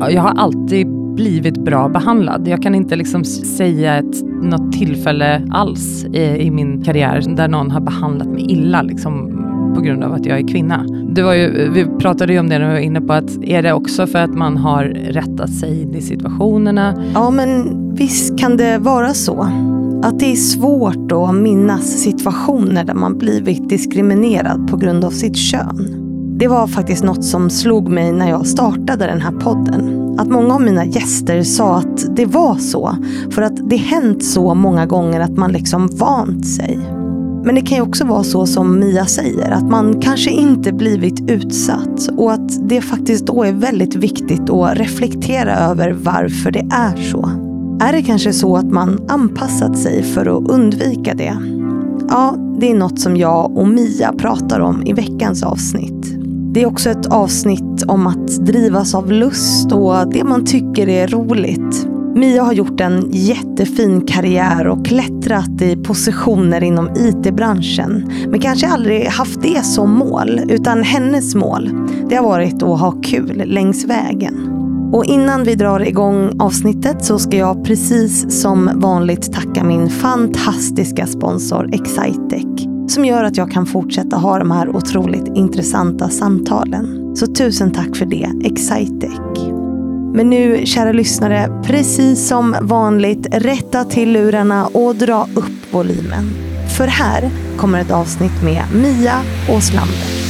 Jag har alltid blivit bra behandlad. Jag kan inte liksom säga ett, något tillfälle alls i, i, min karriär där någon har behandlat mig illa liksom, på grund av att jag är kvinna. Det var ju, vi pratade ju om det när vi var inne på att är det också för att man har rättat sig in i situationerna? Ja, men visst kan det vara så. Att det är svårt att minnas situationer där man blivit diskriminerad på grund av sitt kön. Det var faktiskt något som slog mig när jag startade den här podden. Att många av mina gäster sa att det var så. För att det hänt så många gånger att man liksom vant sig. Men det kan ju också vara så som Mia säger, att man kanske inte blivit utsatt och att det faktiskt då är väldigt viktigt att reflektera över varför det är så. Är det kanske så att man anpassat sig för att undvika det? Ja, det är något som jag och Mia pratar om i veckans avsnitt. Det är också ett avsnitt om att drivas av lust och det man tycker är roligt. Mia har gjort en jättefin karriär och klättrat i positioner inom IT-branschen. Men kanske aldrig haft det som mål, utan hennes mål, det har varit att ha kul längs vägen. Och innan vi drar igång avsnittet så ska jag precis som vanligt tacka min fantastiska sponsor Excitec som gör att jag kan fortsätta ha de här otroligt intressanta samtalen. Så tusen tack för det, Excitec. Men nu, kära lyssnare, precis som vanligt, rätta till lurarna och dra upp volymen. För här kommer ett avsnitt med Mia Åslander.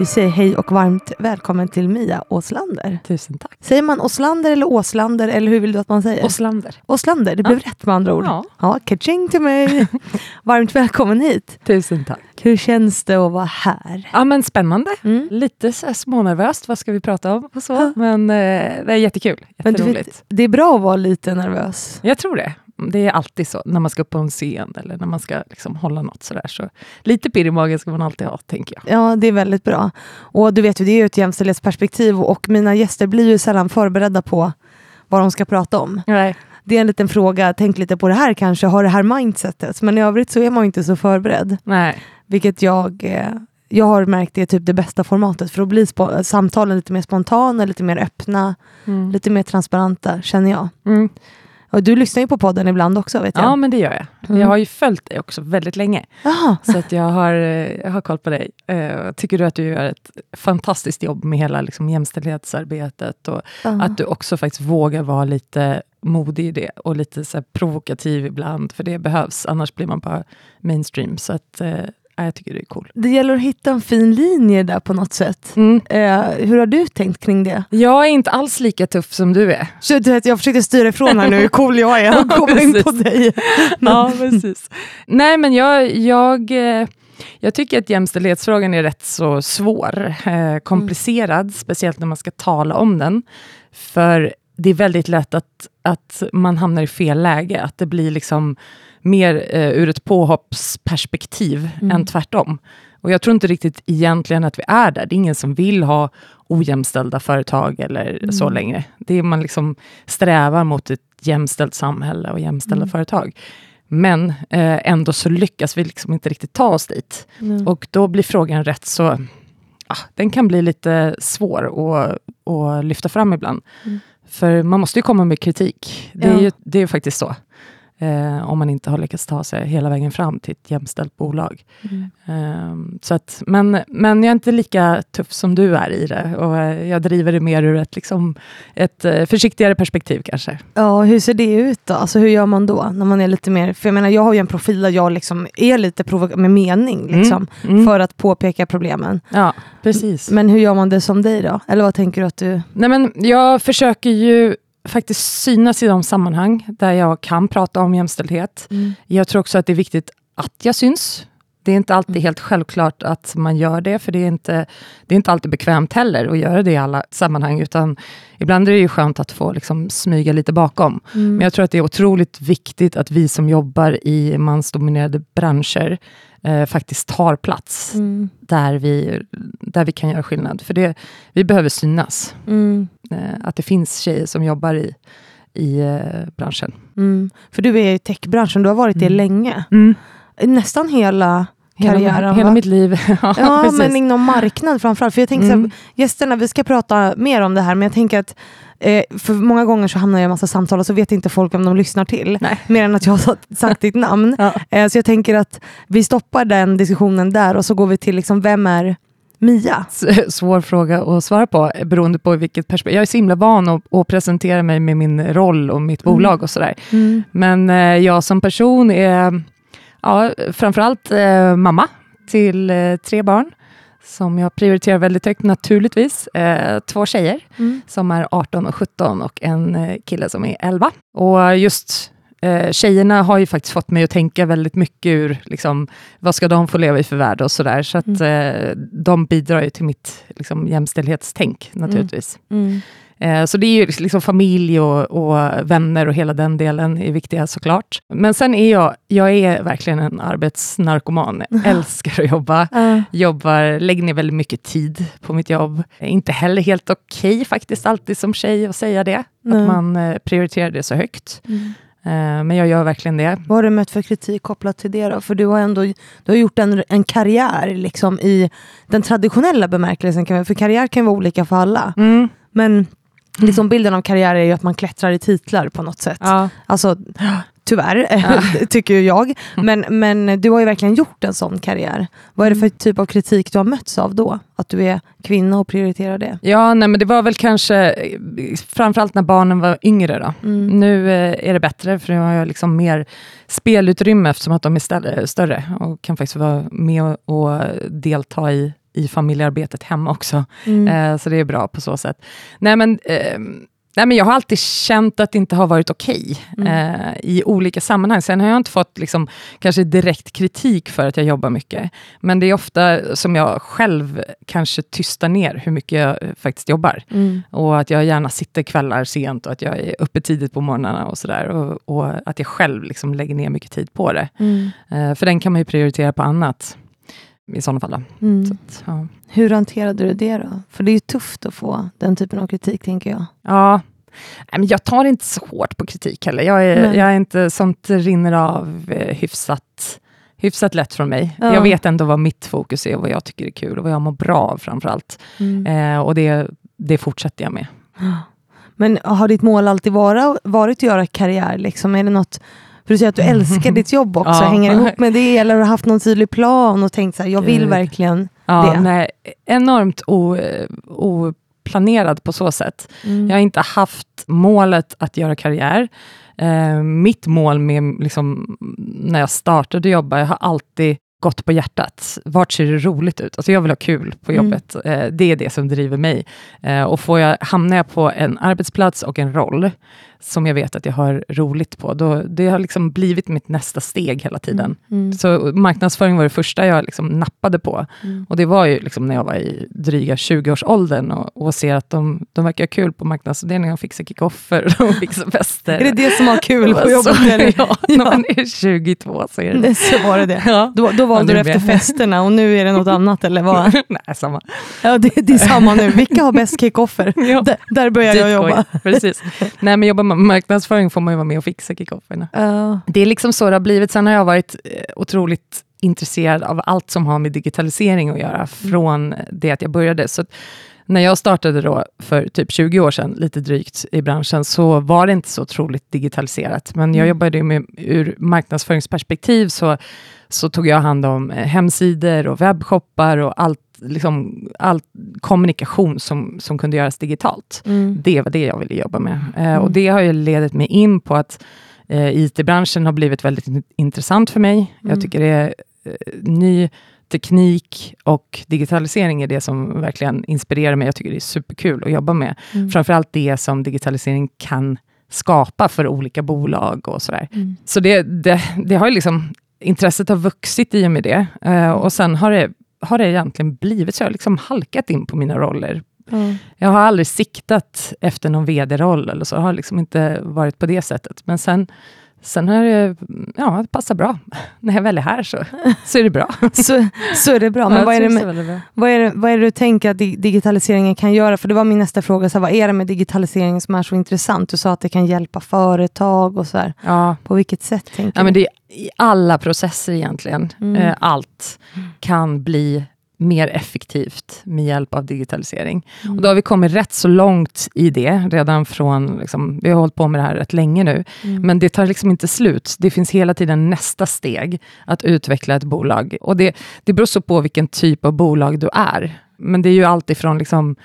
Vi säger hej och varmt välkommen till Mia Åslander. Tusen tack. Säger man Åslander eller Åslander eller hur vill du att man säger? Åslander. Åslander, det blev rätt med andra ord. Ja. ja Kaching till mig. varmt välkommen hit. Tusen tack. Hur känns det att vara här? Ja men spännande. Mm. Lite så smånervöst, vad ska vi prata om och så. Ja. Men eh, det är jättekul. Jätteroligt. Vet, det är bra att vara lite nervös. Jag tror det. Det är alltid så när man ska upp på en scen eller när man ska liksom hålla något sådär. Så lite pirr i magen ska man alltid ha, tänker jag. Ja, det är väldigt bra. Och du vet ju, det är ju ett jämställdhetsperspektiv och mina gäster blir ju sällan förberedda på vad de ska prata om. Nej. Det är en liten fråga, tänk lite på det här kanske, ha det här mindsetet. Men i övrigt så är man inte så förberedd. Nej. Vilket jag eh, jag har märkt det är typ det bästa formatet för att bli samtalen lite mer spontana, lite mer öppna, mm. lite mer transparenta känner jag. Mm. Och du lyssnar ju på podden ibland också vet jag. Ja, men det gör jag. Mm. Jag har ju följt dig också väldigt länge. Aha. Så att jag, har, eh, jag har koll på dig. Uh, tycker du att du gör ett fantastiskt jobb med hela liksom, jämställdhetsarbetet och Aha. att du också faktiskt vågar vara lite modig i det och lite så provokativ ibland, för det behövs. Annars blir man bara mainstream. Så att, uh, jag tycker det är cool. Det gäller att hitta en fin linje där på något sätt. Mm. Eh, hur har du tänkt kring det? Jag är inte alls lika tuff som du är. Så du jag försökte styra ifrån här nu hur cool jag är och komma in på dig. ja, precis. Nej, men jag, jag, eh, jag tycker att jämställdhetsfrågan är rätt så svår, eh, komplicerad, mm. speciellt när man ska tala om den. För det är väldigt lätt att, att man hamnar i fel läge, att det blir liksom mer eh, ur ett påhoppsperspektiv mm. än tvärtom. Och jag tror inte riktigt egentligen att vi är där. Det är ingen som vill ha ojämställda företag eller mm. så längre. Det är man liksom strävar mot ett jämställt samhälle och jämställda mm. företag. Men eh, ändå så lyckas vi liksom inte riktigt ta oss dit. Och då blir frågan rätt så... Ah, den kan bli lite svår att, att lyfta fram ibland. Mm. För man måste ju komma med kritik. Det, ja. är, ju, det är faktiskt så. Eh, om man inte har lyckats ta sig hela vägen fram till ett jämställt bolag. Mm. Eh, så att, men, men jag är inte lika tuff som du är i det och eh, jag driver det mer ur ett, liksom, ett eh, försiktigare perspektiv kanske. Ja, hur ser det ut då? Alltså, hur gör man då? När man är lite mer, för jag menar jag har ju en profil där jag liksom är lite med mening mm. liksom, mm. Mm. för att påpeka problemen. Ja, precis. Men hur gör man det som dig då? Eller vad tänker du att du... Nej, men jag försöker ju faktiskt synas i de sammanhang där jag kan prata om jämställdhet. Mm. Jag tror också att det är viktigt att jag syns. Det är inte alltid helt självklart att man gör det, för det är inte, det är inte alltid bekvämt heller att göra det i alla sammanhang, utan ibland är det ju skönt att få liksom smyga lite bakom. Mm. Men jag tror att det är otroligt viktigt att vi som jobbar i mansdominerade branscher eh, faktiskt tar plats Mm. där, vi, där vi kan göra skillnad. För det, vi behöver synas. Mm. Eh, att det finns tjejer som jobbar i, i eh, branschen. Mm. För du är i techbranschen, du har varit det Mm. länge. Mm. Nästan hela Hela, karriären. hela va? mitt liv. ja, Ja, men inom marknad framförallt. För jag tänker så Mm. här, gästerna, vi ska prata mer om det här, men jag tänker att eh, för många gånger så hamnar jag i massa samtal och så vet inte folk vem de lyssnar till. Nej. Mer än att jag har sagt, ditt namn. Ja. Eh, så jag tänker att vi stoppar den diskussionen där och så går vi till liksom, vem är Mia? S- Svår fråga att svara på, beroende på vilket perspektiv. Jag är så himla van att, att presentera mig med min roll och mitt Mm. bolag och sådär. Men eh, jag som person är ja, framförallt eh, mamma till eh, tre barn, som jag prioriterar väldigt högt naturligtvis. Eh, två tjejer Mm. som är 18 och 17 och en eh, kille som är 11. Och just eh, tjejerna har ju faktiskt fått mig att tänka väldigt mycket ur, liksom, vad ska de få leva i för värld och sådär. Så att eh, de bidrar ju till mitt liksom, jämställdhetstänk naturligtvis. Mm. Eh, Så det är ju liksom familj och, och vänner och hela den delen är viktiga såklart. Men sen är jag, jag är verkligen en arbetsnarkoman. Jag älskar att jobba. Jobbar, lägger ner väldigt mycket tid på mitt jobb. Inte heller helt okej faktiskt alltid som tjej att säga det. Nej. Att man eh, prioriterar det så högt. Mm. Eh, Men jag gör verkligen det. Vad har du mött för kritik kopplat till det då? För du har ändå du har gjort en, en karriär liksom, i den traditionella bemärkelsen. För karriär kan vara olika för alla. Mm. Men liksom bilden av karriär är ju att man klättrar i titlar på något sätt. Ja. Alltså, tyvärr, tycker ju jag. Men, men du har ju verkligen gjort en sån karriär. Vad är det för typ av kritik du har mötts av då? Att du är kvinna och prioriterar det? Ja, nej, men det var väl kanske framförallt när barnen var yngre. Då. Mm. Nu eh, är det bättre, för nu har jag liksom mer spelutrymme eftersom att de är större och kan faktiskt vara med och delta i, i familjearbetet hemma också. Mm. Eh, så det är bra på så sätt. Nej, men, eh, nej, men jag har alltid känt att det inte har varit okej Mm. eh, i olika sammanhang. Sen har jag inte fått liksom, kanske direkt kritik för att jag jobbar mycket. Men det är ofta som jag själv kanske tystar ner hur mycket jag eh, faktiskt jobbar. Mm. Och att jag gärna sitter kvällar sent och att jag är uppe tidigt på morgnarna och sådär. Och, och att jag själv liksom lägger ner mycket tid på det. Mm. Eh, för den kan man ju prioritera på annat i sådana fall. Mm. Så att, ja. Hur hanterade du det då? För det är ju tufft att få den typen av kritik tänker jag. Ja. Men jag tar inte så hårt på kritik heller. Jag är, Nej. jag är inte, sånt rinner av eh, hyfsat, hyfsat lätt från mig. Ja. Jag vet ändå vad mitt fokus är vad jag tycker är kul och vad jag mår bra av framförallt. Mm. Eh, och det, det fortsätter jag med. Men har ditt mål alltid vara, varit att göra karriär? Liksom? Är det något, för du säger att du älskar ditt jobb också, Ja. hänger ihop med det? Eller har du haft någon tydlig plan och tänkt så här, jag vill verkligen Ja, det? nej, enormt oplanerad på så sätt. Mm. Jag har inte haft målet att göra karriär. Eh, mitt mål med, liksom, när jag startade jobba, jag har alltid gått på hjärtat. Vart ser det roligt ut? Alltså jag vill ha kul på Mm. jobbet. Eh, det är det som driver mig. Eh, och får jag, hamnar jag på en arbetsplats och en roll som jag vet att jag har roligt på, då, det har liksom blivit mitt nästa steg hela tiden. Mm. Så marknadsföring var det första jag liksom nappade på. Mm. Och det var ju liksom när jag var i dryga 20-årsåldern och, och ser att de, de verkar ha kul på marknadsavdelningen och fixar kickoffer och fixar fester. Är det det som har kul på jobbet? Ja, när man är 22 så är det Det, så var det det. Ja. Då, då valde du efter festerna och nu är det något annat eller vad? Nej, samma. Ja, det, det är samma nu. Vilka har bäst kickoffer? Ja. Där, där börjar jag jobba. Precis. Nej, men jobbar marknadsföring får man ju vara med och fixa kickofferna. Ja. Det är liksom så det har blivit. Sen har jag varit eh, otroligt intresserad av allt som har med digitalisering att göra, från det att jag började. Så när jag startade då för typ 20 år sedan, lite drygt, i branschen, så var det inte så otroligt digitaliserat. Men jag Mm. jobbade ju med, ur marknadsföringsperspektiv, så, så tog jag hand om eh, hemsidor och webbshoppar och allt, liksom, all kommunikation som, som kunde göras digitalt. Mm. Det var det jag ville jobba med. Eh, Mm. Och det har ju ledit mig in på att eh, IT-branschen har blivit väldigt in- intressant för mig. Mm. Jag tycker det är eh, ny teknik och digitalisering är det som verkligen inspirerar mig. Jag tycker det är superkul att jobba med. Mm. Framförallt det som digitalisering kan skapa för olika bolag och sådär. Mm. Så det, det, det har ju liksom intresset har vuxit i och med det. Eh, och sen har det, har det egentligen blivit så. Jag har liksom halkat in på mina roller. Mm. Jag har aldrig siktat efter någon vd-roll, eller så. Jag har liksom inte varit på det sättet. Men sen, sen har det, ja, det passar bra. När jag väl är här så, så är det bra. Så, så är det bra. Men Ja, vad, är det med, bra. vad, är det, vad är det du tänker att di- digitaliseringen kan göra? För det var min nästa fråga. Så här, vad är det med digitalisering som är så intressant? Du sa att det kan hjälpa företag och så här. Ja, På vilket sätt tänker Ja, men du? det är i alla processer egentligen. Mm. Eh, allt kan bli mer effektivt med hjälp av digitalisering. Mm. Och då har vi kommit rätt så långt i det, redan från, liksom, vi har hållit på med det här rätt länge nu, Mm. men det tar liksom inte slut. Det finns hela tiden nästa steg, att utveckla ett bolag. Och det, det beror så på vilken typ av bolag du är. Men det är ju allt ifrån liksom,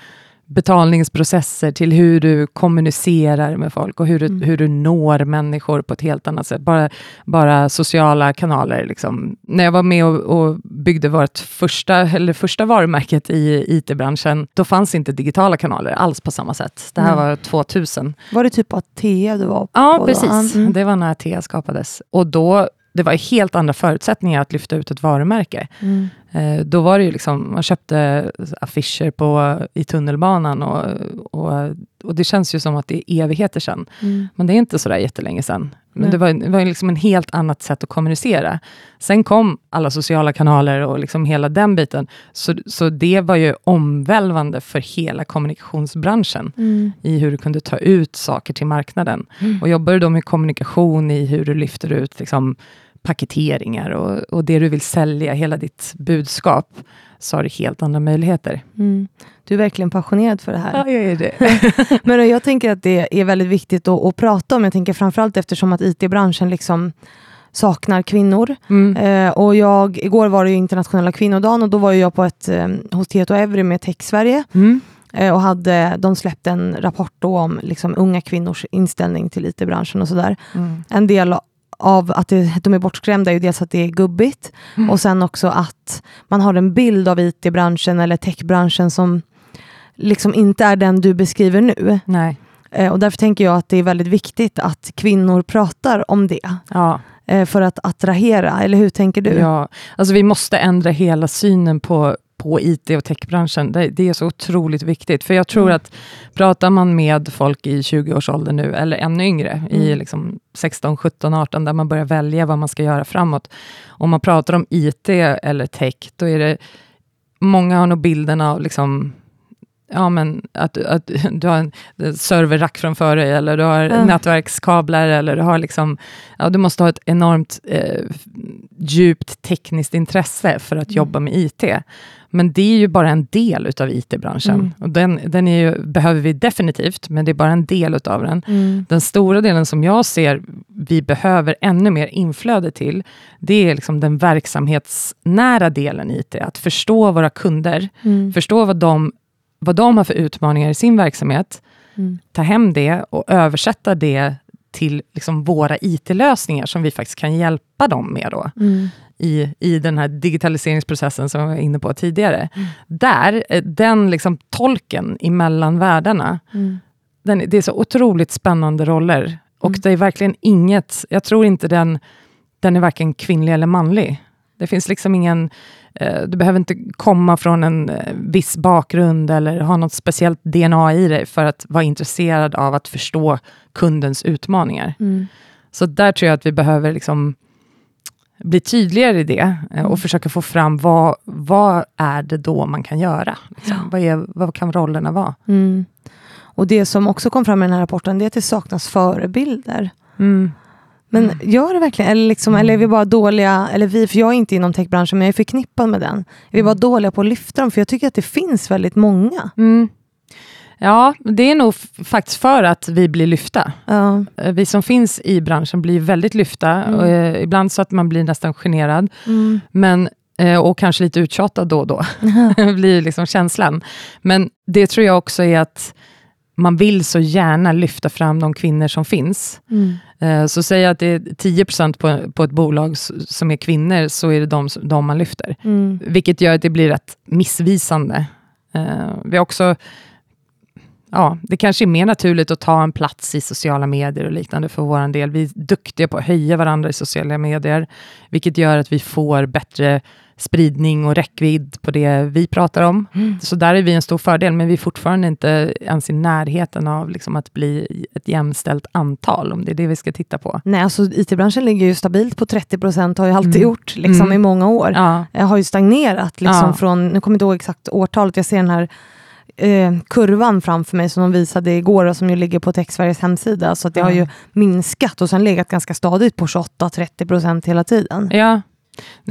betalningsprocesser till hur du kommunicerar med folk och hur du, Mm. hur du når människor på ett helt annat sätt. Bara, bara sociala kanaler. Liksom. När jag var med och, och byggde vårt första, eller första varumärket i IT-branschen, då fanns inte digitala kanaler alls på samma sätt. Det här Mm. var 2000. Var det typ Atea du var på? Ja, precis. Mm. Det var när Atea skapades. Och då, det var helt andra förutsättningar att lyfta ut ett varumärke. Mm. Eh, då var det ju liksom, man köpte affischer på, i tunnelbanan och, och, och det känns ju som att det är evigheter sedan. Mm. Men det är inte sådär jättelänge sedan. Men Nej. det var, det var liksom en helt annat sätt att kommunicera. Sen kom alla sociala kanaler och liksom hela den biten. Så, så det var ju omvälvande för hela kommunikationsbranschen Mm. i hur du kunde ta ut saker till marknaden. Mm. Och jobbar du då med kommunikation i hur du lyfter ut liksom, paketeringar och, och det du vill sälja, hela ditt budskap, så har du helt andra möjligheter. Mm. Du är verkligen passionerad för det här. jag är det. Men jag tänker att det är väldigt viktigt att, att prata om. Jag tänker framförallt eftersom att IT-branschen liksom saknar kvinnor. Mm. Eh, och jag, igår var det ju internationella kvinnodagen och då var jag på ett eh, hos Tieto Evry med Tech Sverige Mm. eh, och hade, de släppte en rapport om liksom, unga kvinnors inställning till IT-branschen och sådär. Mm. En del av att det, de är bortskrämda är ju dels att det är gubbigt Mm. och sen också att man har en bild av IT-branschen eller techbranschen som liksom inte är den du beskriver nu. Nej. Eh, och därför tänker jag att det är väldigt viktigt att kvinnor pratar om det Ja. eh, för att attrahera, eller hur tänker du? Ja, alltså vi måste ändra hela synen på, på IT och techbranschen. Det, det är så otroligt viktigt. För jag tror Mm. att pratar man med folk i 20-årsåldern nu, eller ännu yngre, i Mm. liksom 16, 17, 18, där man börjar välja vad man ska göra framåt. Om man pratar om IT eller tech, då är det många har nog bilden av liksom Ja, men att, att du har en serverrack framför dig, eller du har Ja. nätverkskablar, eller du har liksom, ja, du måste ha ett enormt eh, djupt tekniskt intresse för att Mm. jobba med IT. Men det är ju bara en del utav IT-branschen. Mm. Och den den är ju, behöver vi definitivt, men det är bara en del utav den. Mm. Den stora delen som jag ser vi behöver ännu mer inflöde till, det är liksom den verksamhetsnära delen i IT. Att förstå våra kunder, Mm. förstå vad de, vad de har för utmaningar i sin verksamhet, Mm. ta hem det och översätta det till liksom våra IT-lösningar som vi faktiskt kan hjälpa dem med då, Mm. I, i den här digitaliseringsprocessen som jag var inne på tidigare. Mm. Där, eh, den liksom tolken emellan världarna, Mm. den, det är så otroligt spännande roller. Och Mm. det är verkligen inget, jag tror inte den, den är varken kvinnlig eller manlig. Det finns liksom ingen, eh, du behöver inte komma från en eh, viss bakgrund eller ha något speciellt DNA i dig för att vara intresserad av att förstå kundens utmaningar. Mm. Så där tror jag att vi behöver liksom bli tydligare i det eh, och Mm. försöka få fram vad, vad är det då man kan göra? Liksom? Vad, är, vad kan rollerna vara? Mm. Och det som också kom fram i den här rapporten, det är att det saknas förebilder. Mm. Men gör det verkligen? Eller, liksom, eller är vi bara dåliga, eller vi, för jag är inte inom techbranschen, men jag är förknippad med den. Är vi bara dåliga på att lyfta dem? För jag tycker att det finns väldigt många. Mm. Ja, det är nog faktiskt för att vi blir lyfta. Ja. Eh, Vi som finns i branschen blir väldigt lyfta. Mm. Och, eh, ibland så att man blir nästan generad, Mm. men, eh, och kanske lite uttjatad då och då. blir liksom känslan. Men det tror jag också är att man vill så gärna lyfta fram de kvinnor som finns. Mm. Eh, Så säg att det är 10% på, på ett bolag som är kvinnor, så är det de, de man lyfter. Mm. Vilket gör att det blir rätt missvisande. Eh, vi har också ja, det kanske är mer naturligt att ta en plats i sociala medier och liknande för vår del. Vi är duktiga på att höja varandra i sociala medier, vilket gör att vi får bättre spridning och räckvidd på det vi pratar om. Mm. Så där är vi en stor fördel, men vi är fortfarande inte ens i närheten av liksom att bli ett jämställt antal, om det är det vi ska titta på. Nej, alltså IT-branschen ligger ju stabilt på 30 procent, har ju alltid mm. gjort liksom, mm. i många år. Ja. Jag har ju stagnerat liksom, ja. från, nu kommer jag inte ihåg exakt årtalet, jag ser den här eh, kurvan framför mig som de visade igår och som ju ligger på Techsveriges hemsida. Så att det mm. har ju minskat och sen legat ganska stadigt på 28-30 procent hela tiden. Ja,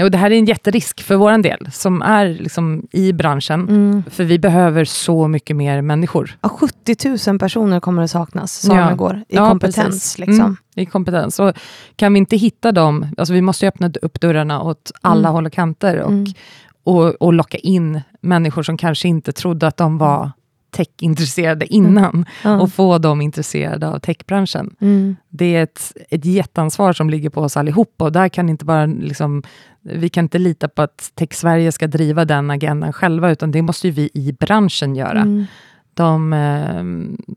och det här är en jätterisk för vår del, som är liksom i branschen. Mm. För vi behöver så mycket mer människor. Ja, 70 000 personer kommer det saknas, sa ja. igår, i ja, kompetens. Liksom. Mm, I kompetens. Och kan vi inte hitta dem, alltså vi måste öppna upp dörrarna åt alla mm. håll och kanter. Och, mm. Och, och locka in människor som kanske inte trodde att de var techintresserade innan mm. och få dem intresserade av techbranschen. Mm. Det är ett, ett jätteansvar som ligger på oss allihopa och där kan inte bara liksom, vi kan inte lita på att Tech-Sverige ska driva den agendan själva, utan det måste vi i branschen göra. Mm. De eh,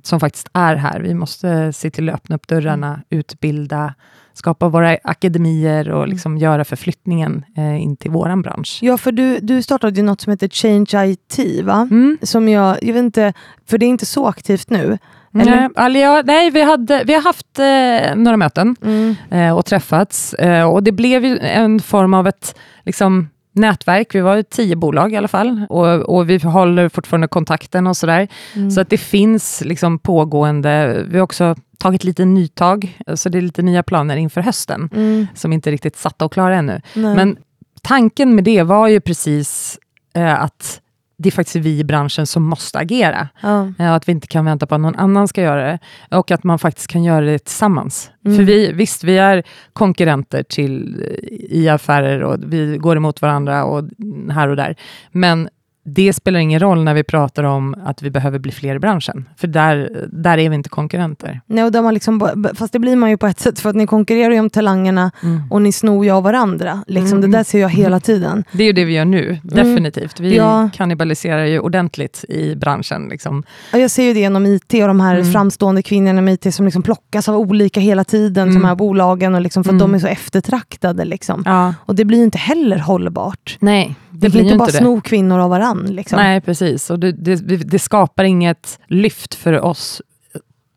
som faktiskt är här, vi måste se till att öppna upp dörrarna, utbilda, skapa våra akademier och mm. liksom göra förflyttningen eh, in till vår bransch. Ja, för du, du startade ju något som heter Change IT, va? Mm. Som jag, jag vet inte, för det är inte så aktivt nu. Eller? Nej, ja, nej vi, hade, vi har haft eh, några möten mm. eh, och träffats. Eh, och det blev ju en form av ett liksom, nätverk. Vi var tio bolag i alla fall och, och vi håller fortfarande kontakten och sådär. Mm. Så att det finns liksom pågående, vi har också tagit lite nytag, så det är lite nya planer inför hösten, mm. som inte riktigt satta och klara ännu. Nej. Men tanken med det var ju precis eh, att det är faktiskt vi i branschen som måste agera. Ja. Eh, att vi inte kan vänta på att någon annan ska göra det. Och att man faktiskt kan göra det tillsammans. Mm. För vi, visst, vi är konkurrenter till, i affärer och vi går emot varandra och här och där. Men det spelar ingen roll när vi pratar om att vi behöver bli fler i branschen, för där, där är vi inte konkurrenter. Nej, och man liksom, fast det blir man ju på ett sätt, för att ni konkurrerar ju om talangerna mm. och ni snor ju av varandra. Liksom, mm. Det där ser jag hela tiden. Det är ju det vi gör nu, mm. definitivt. Vi ja. kannibaliserar ju ordentligt i branschen. Liksom. Ja, jag ser ju det genom IT och de här mm. framstående kvinnorna inom IT som liksom plockas av olika hela tiden, mm. de här bolagen, och liksom, för att de mm. är så eftertraktade. Liksom. Ja. Och det blir ju inte heller hållbart. Nej. Det, det blir inte bara sno kvinnor av Liksom. Nej, precis. Och det, det, det, skapar inget lyft för oss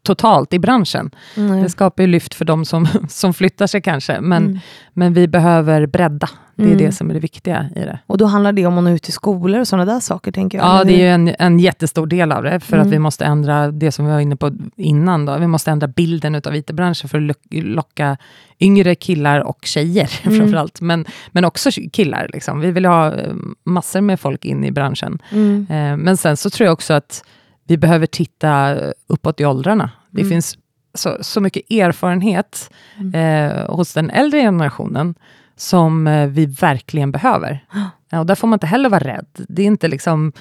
totalt i branschen. Mm. Det skapar ju lyft för de som, som flyttar sig kanske, men, mm. men vi behöver bredda. Det är mm. det som är det viktiga i det. Och då handlar det om att nå ut till skolor och sådana där saker, tänker jag? Ja, det är ju en, en jättestor del av det, för att mm. vi måste ändra det som vi var inne på innan. Då. Vi måste ändra bilden av IT-branschen för att locka yngre killar och tjejer mm. framförallt, men, men också killar. Liksom. Vi vill ha eh, massor med folk in i branschen. Mm. Eh, men sen så tror jag också att vi behöver titta uppåt i åldrarna. Det mm. finns så, så mycket erfarenhet mm. eh, hos den äldre generationen som eh, vi verkligen behöver. Och där får man inte heller vara rädd. Det är inte liksom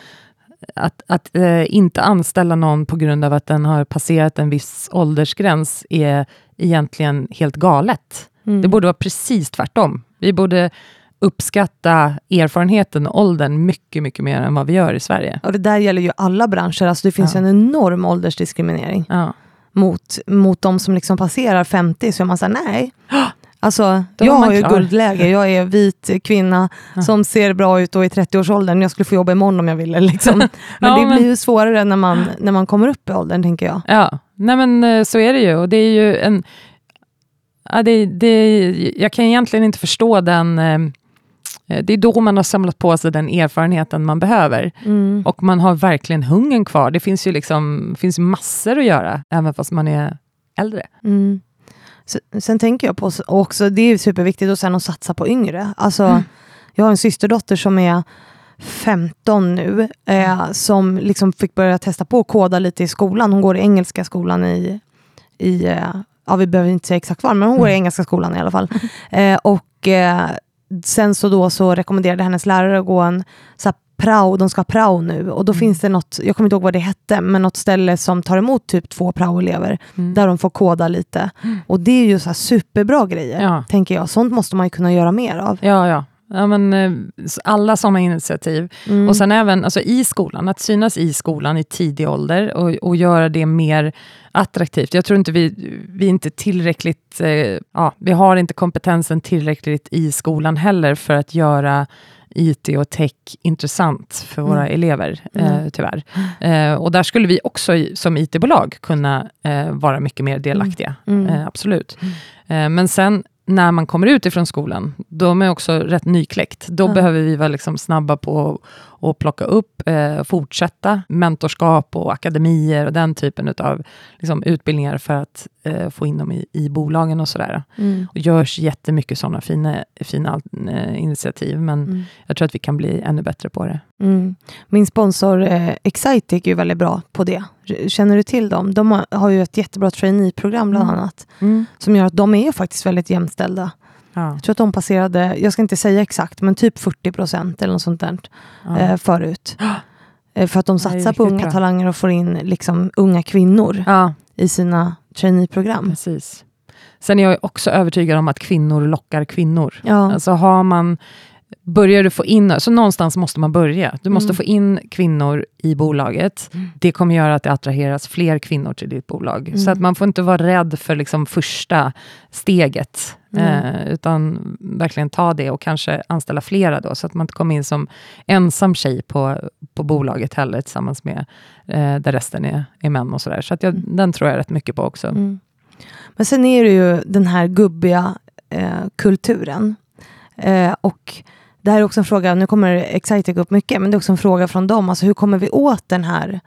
att, att eh, inte anställa någon på grund av att den har passerat en viss åldersgräns är egentligen helt galet. Mm. Det borde vara precis tvärtom. Vi borde uppskatta erfarenheten och åldern mycket, mycket mer än vad vi gör i Sverige. Och det där gäller ju alla branscher. Alltså det finns ja. en enorm åldersdiskriminering. Ja. Mot, mot de som liksom passerar 50, så är man såhär, nej. Alltså, jag har ju guldläge. Jag är vit kvinna ja. som ser bra ut och är 30-årsåldern. Jag skulle få jobba imorgon om jag ville. Liksom. Men ja, det men... blir ju svårare när man, när man kommer upp i åldern, tänker jag. Ja, Nej, men eh, så är det ju. Och det är ju en... Ja, det, det, jag kan egentligen inte förstå den Eh, det är då man har samlat på sig den erfarenheten man behöver. Mm. Och man har verkligen hungern kvar. Det finns ju liksom, finns massor att göra, även fast man är äldre. Mm. Sen tänker jag på också, det är superviktigt att, sen att satsa på yngre. Alltså, mm. Jag har en systerdotter som är 15 nu, eh, som liksom fick börja testa på att koda lite i skolan. Hon går i engelska skolan i, i eh, ja, vi behöver inte säga exakt var, men hon går i mm. engelska skolan i alla fall. Eh, och eh, sen så då så rekommenderade hennes lärare att gå en så här, prao, de ska ha prao nu och då mm. finns det något, jag kommer inte ihåg vad det hette, men något ställe som tar emot typ två prao-elever mm. där de får koda lite. Mm. Och det är ju så superbra grejer, ja. tänker jag. Sånt måste man ju kunna göra mer av. Ja, ja. Ja, men, eh, alla sådana initiativ. Mm. Och sen även alltså, i skolan, att synas i skolan i tidig ålder och, och göra det mer attraktivt. Jag tror inte vi, vi inte tillräckligt, eh, ja, vi har inte kompetensen tillräckligt i skolan heller för att göra IT och tech intressant för våra Mm. elever, Mm. eh, tyvärr. Eh, och där skulle vi också som IT-bolag kunna eh, vara mycket mer delaktiga. Mm. Eh, absolut. Eh, men sen när man kommer ut ifrån skolan, då är också rätt nykläckt. Då Ja. behöver vi vara liksom snabba på att plocka upp, eh, fortsätta mentorskap och akademier och den typen av liksom, utbildningar för att eh, få in dem i, i bolagen och sådär. Mm. Det görs jättemycket sådana fina, fina eh, initiativ, men Mm. jag tror att vi kan bli ännu bättre på det. Mm. Min sponsor eh, Excitec är ju väldigt bra på det. Känner du till dem? De har, har ju ett jättebra traineeprogram bland Mm. annat, som gör att de är faktiskt väldigt jämställda. Ja, Jag tror att de passerade, jag ska inte säga exakt, men typ 40 procent eller något sånt där ja. eh, förut. Eh, för att de satsar på unga bra. talanger och får in liksom, unga kvinnor ja, i sina traineeprogram. precis. Sen är jag också övertygad om att kvinnor lockar kvinnor. Ja. Alltså har man, börjar du få in, så någonstans måste man börja. Du måste Mm. få in kvinnor i bolaget. Mm. Det kommer göra att det attraheras fler kvinnor till ditt bolag. Mm. Så att man får inte vara rädd för liksom första steget, Mm. eh, utan verkligen ta det och kanske anställa flera då, så att man inte kommer in som ensam tjej på, på bolaget heller, tillsammans med eh, där resten är, är män och sådär. Så att jag, Mm. den tror jag rätt mycket på också. Mm. Men sen är det ju den här gubbiga eh, kulturen. Eh, och det här är också en fråga, nu kommer Excitec upp mycket, men det är också en fråga från dem. Alltså hur kommer vi åt den här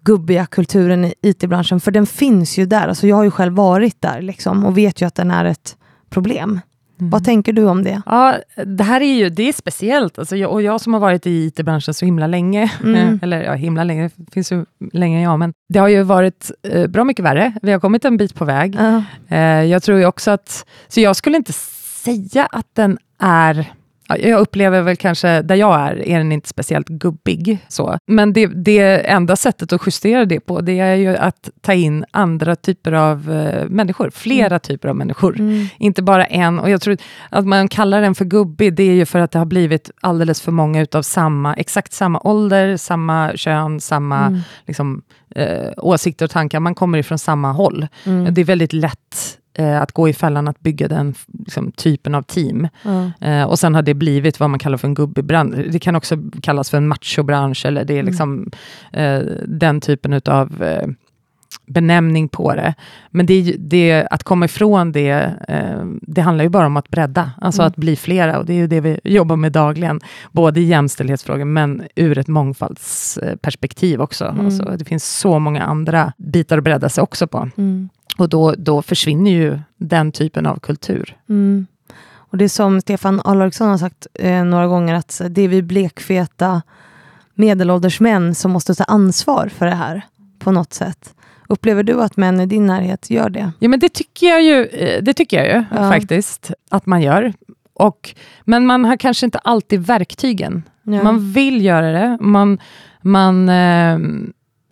gubbiga kulturen i IT-branschen? För den finns ju där. Alltså jag har ju själv varit där liksom, och vet ju att den är ett problem. Mm. Vad tänker du om det? Ja, det här är ju det är speciellt. Alltså jag, och jag som har varit i IT-branschen så himla länge, Mm. eller ja, himla länge, det finns ju längre än jag, men det har ju varit eh, bra mycket värre. Vi har kommit en bit på väg. Ja. Eh, jag tror ju också att, så jag skulle inte säga att den är Jag upplever väl kanske, där jag är, är den inte speciellt gubbig. Så. Men det, det enda sättet att justera det på, det är ju att ta in andra typer av eh, människor. Flera typer av människor. Mm. Inte bara en. Och jag tror att man kallar den för gubbig, det är ju för att det har blivit alldeles för många utav samma, exakt samma ålder, samma kön, samma Mm. liksom, eh, åsikter och tankar. Man kommer ifrån samma håll. Mm. Det är väldigt lätt eh, att gå i fällan att bygga den liksom, typen av team. Ja. Eh, och sen har det blivit vad man kallar för en gubbig bransch. Det kan också kallas för en machobransch, eller det är Mm. liksom eh, den typen av eh, benämning på det. Men det, det, att komma ifrån det, eh, det handlar ju bara om att bredda, alltså Mm. att bli flera. Och det är ju det vi jobbar med dagligen, både i jämställdhetsfrågor, men ur ett mångfaldsperspektiv också. Mm. Alltså, det finns så många andra bitar att bredda sig också på. Mm. Och då, då försvinner ju den typen av kultur. Mm. Och det är som Stefan Alariksson har sagt eh, några gånger, att det är vi blekfeta medelålders män som måste ta ansvar för det här på något sätt. Upplever du att män i din närhet gör det? Ja, men det tycker jag ju, eh, det tycker jag ju Ja. faktiskt att man gör. Och, men man har kanske inte alltid verktygen. Ja. Man vill göra det. Man, man, eh,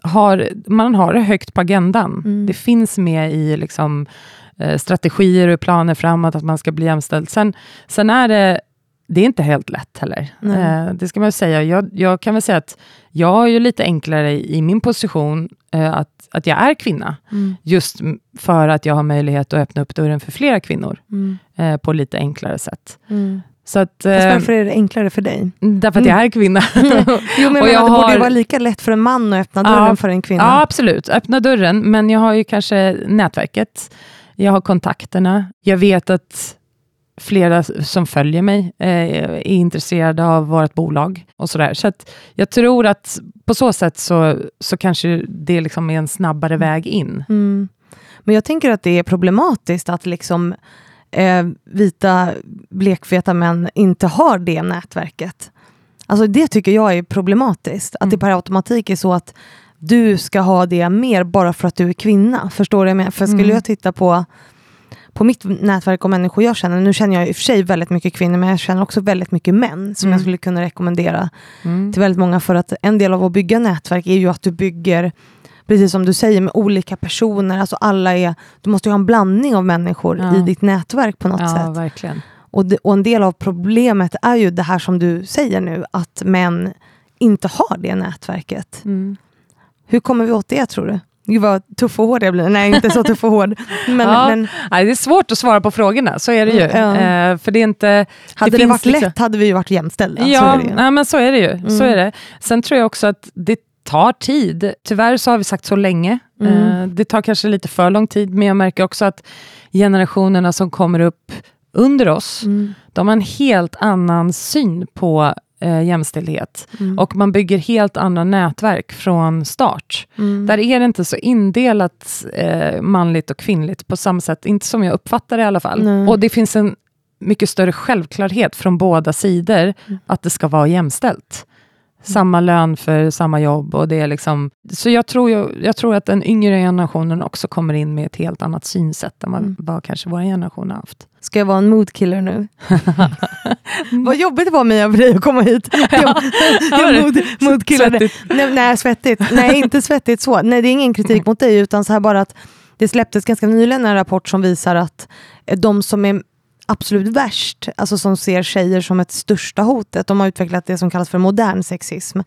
har, man har det högt på agendan. Mm. Det finns med i liksom, eh, strategier och planer framåt att man ska bli jämställd. Sen, sen är det det är inte helt lätt heller. Eh, det ska man säga. Jag, jag kan väl säga att jag har ju lite enklare i, i min position eh, att, att jag är kvinna. Mm. Just för att jag har möjlighet att öppna upp dörren för flera kvinnor Mm. på lite enklare sätt. Mm. Så att, Fast eh, varför är det enklare för dig? därför att jag är kvinna. Jo, men Och jag det borde har- vara lika lätt för en man att öppna Ja. dörren för en kvinna. Ja, absolut. Öppna dörren, men jag har ju kanske nätverket. Jag har kontakterna. Jag vet att flera som följer mig eh, är intresserade av vårt bolag och sådär. Så att jag tror att på så sätt så, så kanske det liksom är en snabbare väg in. Mm. Men jag tänker att det är problematiskt att liksom eh, vita blekfeta män inte har det nätverket. Alltså det tycker jag är problematiskt. Att Mm. det per automatik är så att du ska ha det mer bara för att du är kvinna. Förstår du? För skulle Mm. jag titta på på mitt nätverk och människor jag känner, nu känner jag i och för sig väldigt mycket kvinnor, men jag känner också väldigt mycket män som Mm. jag skulle kunna rekommendera Mm. till väldigt många för att en del av att bygga nätverk är ju att du bygger Precis som du säger med olika personer, alltså alla är, du måste ha en blandning av människor Ja. i ditt nätverk på något Ja, sätt. verkligen. Och, det, och en del av problemet är ju det här som du säger nu, att män inte har det nätverket. Mm. Hur kommer vi åt det tror du? Gud vad tuff och hård jag blir. Nej, inte så tuff och hård. Men, ja, men nej, det är svårt att svara på frågorna, så är det ju. Ja. Eh, för det är inte... hade det, finns varit liksom- lätt hade vi ju varit jämställda. Ja, så är det ju. nej, men så är det ju. Så Mm. är det. Sen tror jag också att det tar tid. Tyvärr så har vi sagt så länge. Mm. Eh, det tar kanske lite för lång tid, men jag märker också att generationerna som kommer upp under oss, Mm. de har en helt annan syn på eh, jämställdhet. Mm. Och man bygger helt andra nätverk från start. Mm. Där är det inte så indelat eh, manligt och kvinnligt på samma sätt, inte som jag uppfattar det i alla fall. Nej. Och det finns en mycket större självklarhet från båda sidor Mm. att det ska vara jämställt. Samma lön för samma jobb. Och det är liksom, så jag tror, ju, jag tror att den yngre generationen också kommer in med ett helt annat synsätt än vad, Mm. vad kanske vår generation har haft. Ska jag vara en moodkiller nu? Vad jobbigt det var Mia för dig att komma hit. Jag, jag mood, moodkillade. Nej, nej, svettigt. Nej, inte svettigt så. Nej, det är ingen kritik mot dig, utan så här bara att det släpptes ganska nyligen en rapport som visar att de som är absolut värst, alltså som ser tjejer som ett största hotet, de har utvecklat det som kallas för modern sexism.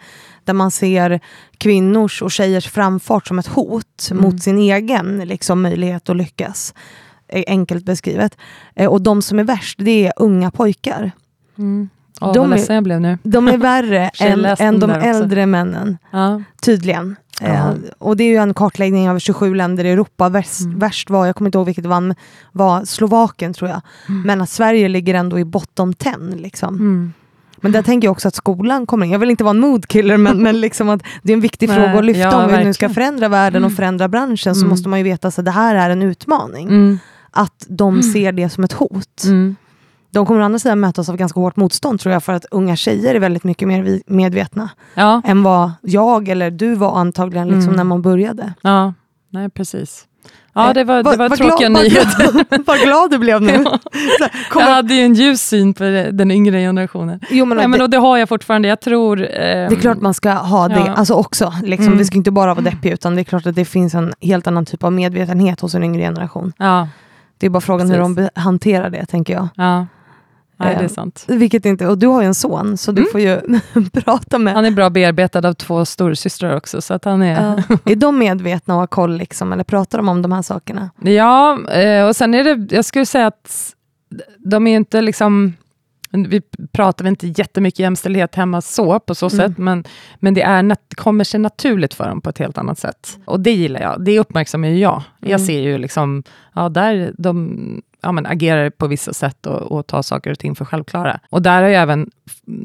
Där man ser kvinnors och tjejers framfart som ett hot Mm. mot sin egen liksom, möjlighet att lyckas. Eh, Enkelt beskrivet. Eh, Och de som är värst, det är unga pojkar. Mm. Åh, De vad är- ledsen jag blev nu. De är värre än, än de också. äldre männen. Ja. Tydligen. Eh, och det är ju en kartläggning av 27 länder i Europa. Värst, Mm. värst var, jag kommer inte ihåg vilket vann, var Slovakien tror jag. Mm. Men att Sverige ligger ändå i bottom 10. Liksom. Mm. Men där tänker jag också att skolan kommer in. Jag vill inte vara en moodkiller men, men liksom att det är en viktig Nej, fråga att lyfta. ja, om vi nu ska verkligen. förändra världen och Mm. förändra branschen så Mm. måste man ju veta att det här är en utmaning. Mm. Att de ser det som ett hot. De kommer å andra sidan mötas av ganska hårt motstånd tror jag för att unga tjejer är väldigt mycket mer medvetna Ja. än vad jag eller du var antagligen liksom Mm. när man började. ja, nej precis. Ja, det var, det Vad- var vad tråkiga glad- nyheter. Vad glad, du blev nu. Ja. Här, Jag hade ju en ljus syn på det- den yngre generationen. jo, men Nej, men, det, och det har jag fortfarande. Jag tror... ehm, det är klart man ska ha det Ja. alltså också. Liksom, Mm. Vi ska inte bara vara deppiga utan det är klart att det finns en helt annan typ av medvetenhet hos en yngre generation. Ja, Det är bara frågan hur Precis. de be- hanterar det tänker jag. ja. Nej, det är Eh, sant. Vilket inte, och du har ju en son så du Mm. får ju prata med. Han är bra bearbetad av två storasystrar också, så att han är... Ja. Är de medvetna och har koll liksom, eller pratar de om de här sakerna? Ja, eh, och sen är det, jag skulle säga att de är inte liksom, vi pratar väl inte jättemycket jämställdhet hemma så, på så Mm. sätt, men, men det är nat- kommer sig naturligt för dem på ett helt annat sätt. Och det gillar jag, det uppmärksammar ju jag. Jag Mm. ser ju liksom, ja där de ja, men, agerar på vissa sätt och, och tar saker och ting för självklara. Och där har ju även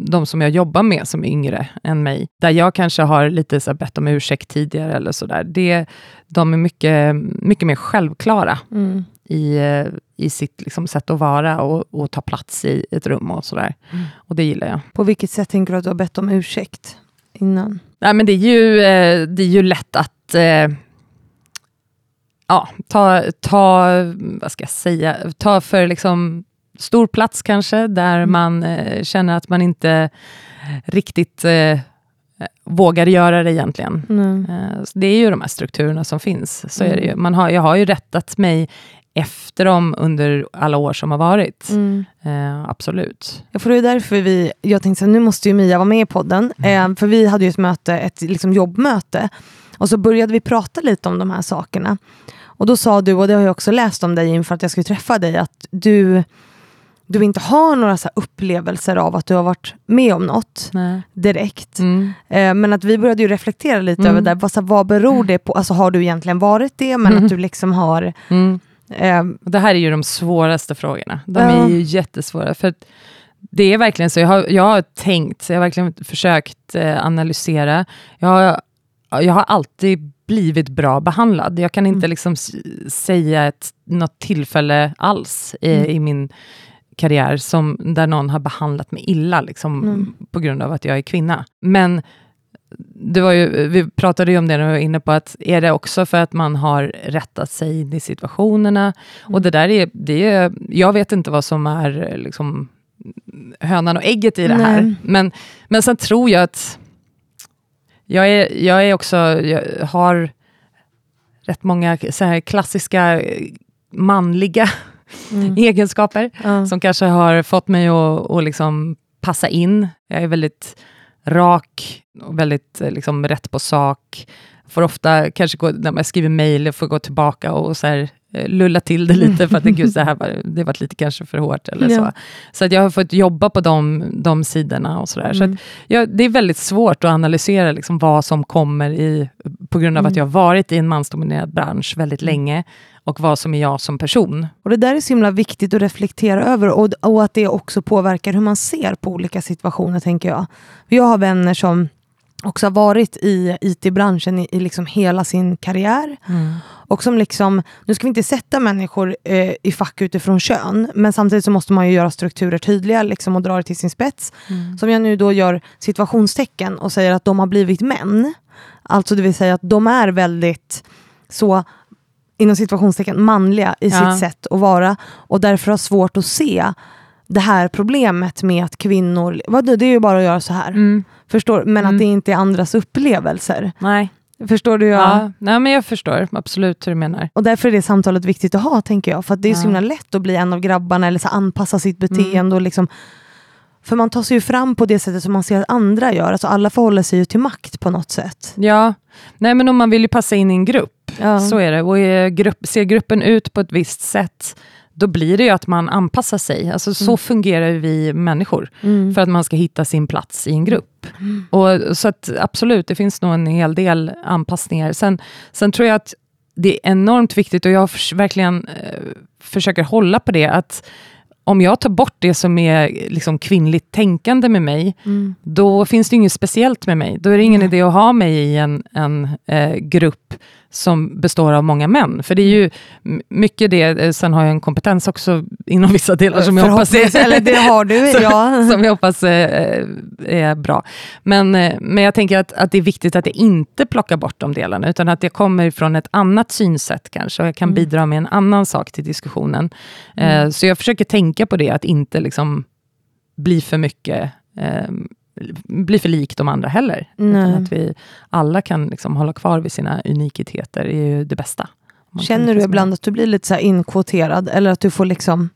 de som jag jobbar med som är yngre än mig, där jag kanske har lite så här, bett om ursäkt tidigare eller sådär, de är mycket, mycket mer självklara Mm. I, eh, i sitt liksom, sätt att vara och, och ta plats i ett rum och sådär. Mm. Och det gillar jag. På vilket sätt tänker du att du har bett om ursäkt innan? Nej, men det, är ju, eh, det är ju lätt att eh, ja, ta, ta, vad ska jag säga, ta för liksom stor plats kanske, där Mm. man känner att man inte riktigt vågar göra det egentligen. Mm. Det är ju de här strukturerna som finns. Så är det ju. Mm. Man har, jag har ju rättat mig efter dem under alla år som har varit. Mm. Eh, absolut. Ja, för det är därför vi, jag tänkte här, nu måste ju Mia vara med i podden. Eh, för vi hade ju ett möte, ett liksom jobbmöte. Och så började vi prata lite om de här sakerna. Och då sa du, och det har jag också läst om dig inför att jag skulle träffa dig, att du, du inte har några så upplevelser av att du har varit med om något Nej. direkt. Mm. Eh, men att vi började ju reflektera lite Mm. över det. Vad, så vad beror det på? Alltså har du egentligen varit det? Men Mm. att du liksom har... Mm. Eh, Och Det här är ju de svåraste frågorna. De är ju jättesvåra. För det är verkligen så, jag har, jag har tänkt, jag har verkligen försökt eh, analysera. Jag har, jag har alltid blivit bra behandlad. Jag kan inte Mm. liksom säga ett, något tillfälle alls i, Mm. i min karriär som, där någon har behandlat mig illa liksom, Mm. på grund av att jag är kvinna. Men det var ju, vi pratade ju om det när vi var inne på att är det också för att man har rättat sig in i situationerna? Och det där är, det är, jag vet inte vad som är liksom, hönan och ägget i det här. Nej. Men, men sen tror jag att jag är, jag är också, jag har rätt många så här klassiska manliga mm. egenskaper Ja. som kanske har fått mig att, att liksom passa in. Jag är väldigt rak och väldigt eh, liksom, rätt på sak. Får ofta, kanske gå, när jag skriver mejl, får gå tillbaka och så här, lulla till det lite för att gud, så här var, det var lite kanske för hårt. Eller Ja. så. så att jag har fått jobba på de, de sidorna och sådär. Så Mm. att, ja, det är väldigt svårt att analysera liksom, vad som kommer i, på grund av att Mm. jag har varit i en mansdominerad bransch väldigt länge och vad som är jag som person. Och Det där är så himla viktigt att reflektera över och, och att det också påverkar hur man ser på olika situationer, tänker jag. Jag har vänner som också har varit i IT-branschen i, i liksom hela sin karriär. Och som liksom, nu ska vi inte sätta människor eh, i fack utifrån kön, men samtidigt så måste man ju göra strukturer tydliga liksom, och dra det till sin spets. Som jag nu då gör situationstecken och säger att de har blivit män. Alltså det vill säga att de är väldigt så inom situationstecken manliga i Ja. sitt sätt att vara och därför har svårt att se det här problemet med att kvinnor, vadå, det är ju bara att göra så här. Mm. Förstår, men Mm. att det inte är andras upplevelser. Nej. Förstår du? hur Ja. Jag? Nej, men jag förstår absolut hur du menar. Och därför är det samtalet viktigt att ha, tänker jag. För att det är så Ja. himla lätt att bli en av grabbarna eller så anpassa sitt beteende. Och liksom, för man tar sig ju fram på det sättet som man ser att andra gör. Alltså alla förhåller sig ju till makt på något sätt. Ja, nej men om man vill ju passa in i en grupp, Ja. så är det. Och är grupp, ser gruppen ut på ett visst sätt, då blir det ju att man anpassar sig. Alltså, så Mm. fungerar vi människor, Mm. för att man ska hitta sin plats i en grupp. Och, så att, absolut, det finns nog en hel del anpassningar. Sen, sen tror jag att det är enormt viktigt, och jag förs- verkligen eh, försöker hålla på det, att om jag tar bort det som är liksom kvinnligt tänkande med mig, Mm. då finns det inget speciellt med mig. Då är det ingen idé att ha mig i en, en eh, grupp som består av många män. För det är ju mycket det, eh, sen har jag en kompetens också inom vissa delar som jag hoppas eller det har du, ja. som jag hoppas eh, är bra. Men, eh, men jag tänker att, att det är viktigt att jag inte plockar bort de delarna, utan att jag kommer från ett annat synsätt kanske, och jag kan Mm. bidra med en annan sak till diskussionen. Eh, så jag försöker tänka på det, att inte liksom bli för mycket eh, bli för lik de andra heller. Att vi alla kan liksom hålla kvar vid sina unikheter, är ju det bästa. Känner du ibland att du blir lite så inkvoterad eller att du får liksom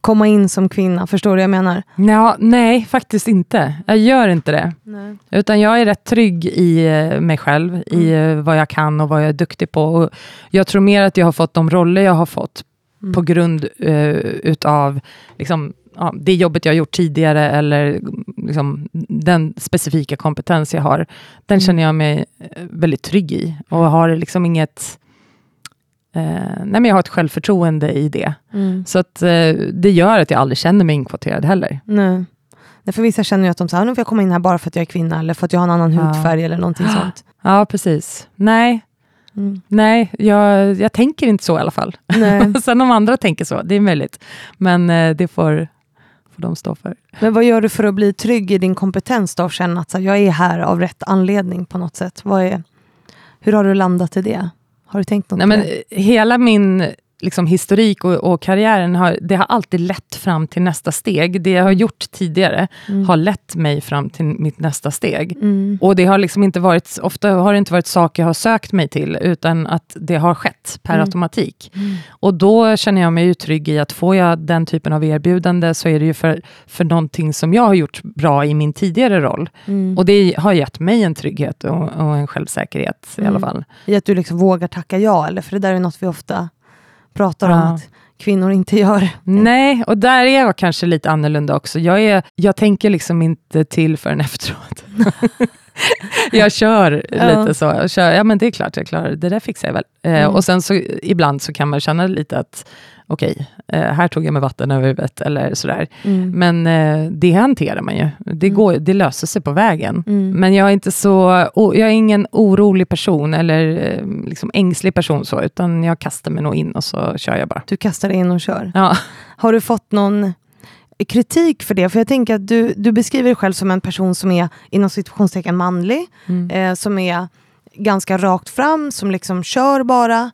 komma in som kvinna? Förstår du vad jag menar? Nja, nej, faktiskt inte. Jag gör inte det. Nej. Utan jag är rätt trygg i eh, mig själv, i Mm. eh, vad jag kan och vad jag är duktig på. Och jag tror mer att jag har fått de roller jag har fått Mm. på grund uh, utav liksom, ja, det jobbet jag har gjort tidigare, eller liksom, den specifika kompetens jag har. Den Mm. känner jag mig eh, väldigt trygg i och har liksom inget eh, nej men jag har ett självförtroende i det. Mm. Så att, eh, det gör att jag aldrig känner mig inkvoterad heller. Nej. Nej, för vissa känner ju att de säger, nu får jag komma in här bara för att jag är kvinna eller för att jag har en annan Ja. hudfärg eller någonting sånt. Ja, precis. Nej, Mm. nej jag, jag tänker inte så i alla fall. Sen om andra tänker så, det är möjligt. Men eh, det får, de stå för. Men vad gör du för att bli trygg i din kompetens då och känna att så här, jag är här av rätt anledning på något sätt? Vad är, hur har du landat i det? Har du tänkt något Nej, men, hela min liksom, historik och, och karriären har, det har alltid lett fram till nästa steg. Det jag har gjort tidigare Mm. har lett mig fram till mitt nästa steg. Mm. Och det har liksom inte varit, ofta har det inte varit saker jag har sökt mig till, utan att det har skett per Mm. automatik. Och då känner jag mig ju trygg i att får jag den typen av erbjudande, så är det ju för, för någonting som jag har gjort bra i min tidigare roll. Mm. Och det har gett mig en trygghet och, och en självsäkerhet i alla Mm. fall. I att du liksom vågar tacka ja, eller? För det där är något vi ofta pratar om Ja. att kvinnor inte gör. Nej, och där är jag kanske lite annorlunda också. Jag, är, jag tänker liksom inte till förrän efteråt. jag kör Ja. lite så. Jag kör, ja men det är klart jag klarar det, där fixar jag väl. Eh, Mm. Och sen så ibland så kan man känna lite att okej, eh, här tog jag med vatten över huvudet eller sådär. Mm. Men eh, det hanterar man ju. Det, Mm. går, det löser sig på vägen. Mm. Men jag är inte så, jag är ingen orolig person eller eh, liksom ängslig person så, utan jag kastar mig nog in och så kör jag bara. Du kastar dig in och kör. Ja. Har du fått någon kritik för det? För jag tänker att du, du beskriver dig själv som en person som är inom situationstecken manlig, Mm. eh, som är ganska rakt fram, som liksom kör bara.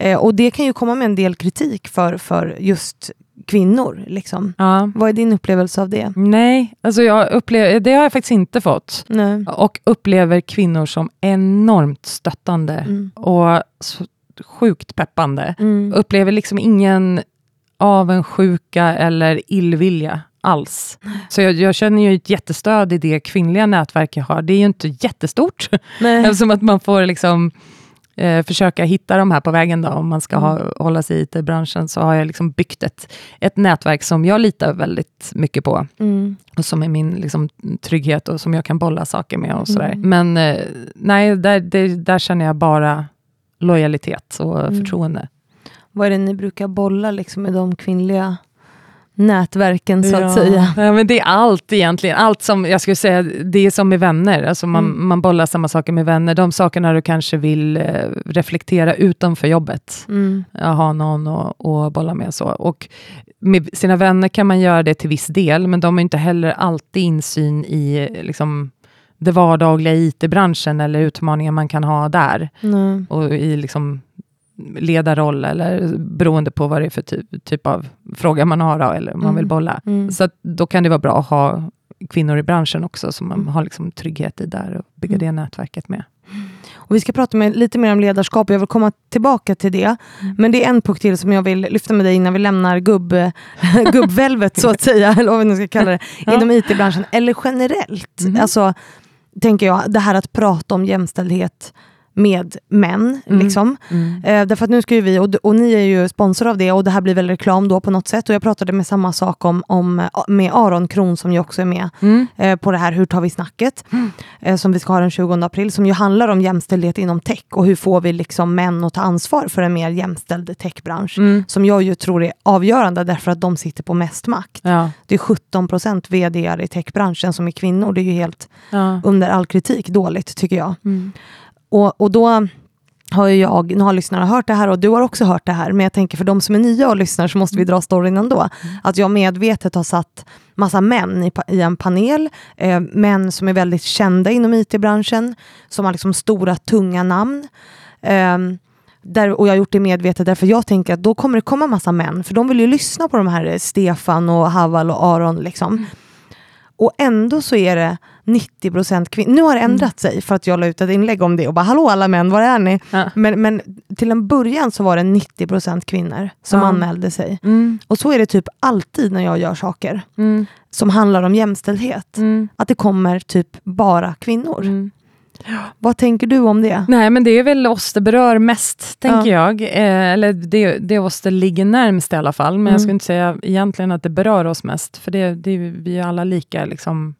Eh, och det kan ju komma med en del kritik för, för just kvinnor. Liksom. ja. Vad är din upplevelse av det? Nej, alltså jag upplever, det har jag faktiskt inte fått. Nej. Och upplever kvinnor som enormt stöttande Mm. och sjukt peppande. Mm. Upplever liksom ingen avundsjuka eller illvilja alls. Så jag, jag, känner ju ett jättestöd i det kvinnliga nätverk jag har. Det är ju inte jättestort, Nej. eftersom att man får liksom eh, försöka hitta de här på vägen då, om man ska ha, mm. hålla sig i IT-branschen, så har jag liksom byggt ett, ett nätverk som jag litar väldigt mycket på. Mm. Och som är min liksom, trygghet och som jag kan bolla saker med och sådär. Mm. Men eh, nej, där, det, där känner jag bara lojalitet och mm. förtroende. Vad är det ni brukar bolla liksom, med de kvinnliga nätverken så ja. att säga. Ja, men det är allt egentligen. Allt som, jag skulle säga, det är som med vänner. Alltså man, mm. man bollar samma saker med vänner. De sakerna du kanske vill eh, reflektera utanför jobbet. Mm. Ha någon att bolla med. så. Och med sina vänner kan man göra det till viss del, men de har inte heller alltid insyn i liksom, det vardagliga IT-branschen eller utmaningar man kan ha där. Mm. Och i liksom, ledarroll eller beroende på vad det är för typ, typ av fråga man har eller om man mm. vill bolla. Mm. Så då kan det vara bra att ha kvinnor i branschen också, som man har liksom trygghet i där och bygga mm. det nätverket med. Och vi ska prata med, lite mer om ledarskap, jag vill komma tillbaka till det. Mm. Men det är en punkt till som jag vill lyfta med dig innan vi lämnar gubb, gubbvälvet, så att säga, eller vad vi nu ska kalla det, ja. inom IT-branschen, eller generellt. Mm. Alltså, tänker jag, det här att prata om jämställdhet med män. Mm. Liksom. Mm. Eh, därför att nu ska ju vi, och, och ni är ju sponsor av det och det här blir väl reklam då på något sätt. Och jag pratade med samma sak om, om med Aron Kron som ju också är med mm. eh, på det här Hur tar vi snacket? Mm. Eh, som vi ska ha den 20 april, som ju handlar om jämställdhet inom tech och hur får vi liksom män att ta ansvar för en mer jämställd techbransch. Mm. Som jag ju tror är avgörande därför att de sitter på mest makt. Ja. Det är 17 procent vd i techbranschen som är kvinnor. Det är ju helt ja. under all kritik dåligt tycker jag. Och, och då har jag, nu har lyssnarna hört det här och du har också hört det här, men jag tänker för de som är nya och lyssnar så måste vi dra storyn ändå. Mm. Att jag medvetet har satt massa män i, i en panel, eh, män som är väldigt kända inom IT-branschen, som har liksom stora tunga namn. Eh, där, och jag har gjort det medvetet därför jag tänker att då kommer det komma massa män, för de vill ju lyssna på de här Stefan och Haval och Aron. Liksom. Mm. Och ändå så är det 90 procent kvinnor. Nu har det ändrat mm. sig för att jag la ut ett inlägg om det och bara hallå alla män, var är ni? Ja. Men, men till en början så var det 90 procent kvinnor som ja. anmälde sig. Mm. Och så är det typ alltid när jag gör saker mm. som handlar om jämställdhet. Mm. Att det kommer typ bara kvinnor. Mm. Vad tänker du om det? Nej, men det är väl oss det berör mest, tänker ja. jag. Eh, eller det, det är oss det ligger närmst i alla fall. Men mm. jag skulle inte säga egentligen att det berör oss mest, för det, det, vi är alla lika liksom,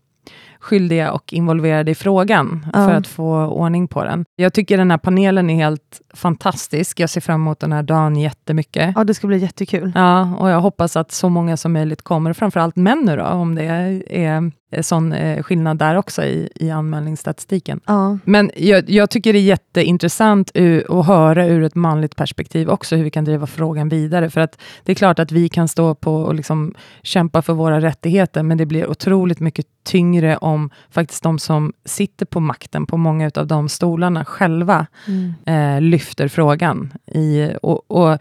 skyldiga och involverade i frågan ja. för att få ordning på den. Jag tycker den här panelen är helt fantastisk. Jag ser fram emot den här dagen jättemycket. Ja, det ska bli jättekul. Ja, och jag hoppas att så många som möjligt kommer, framförallt män nu då, om det är sån eh, skillnad där också i, i anmälningsstatistiken. Ja. Men jag, jag, tycker det är jätteintressant att höra ur ett manligt perspektiv också, hur vi kan driva frågan vidare. För att det är klart att vi kan stå på och liksom kämpa för våra rättigheter, men det blir otroligt mycket tyngre om faktiskt de som sitter på makten, på många av de stolarna, själva mm. eh, lyfter frågan. I, och, och Eh,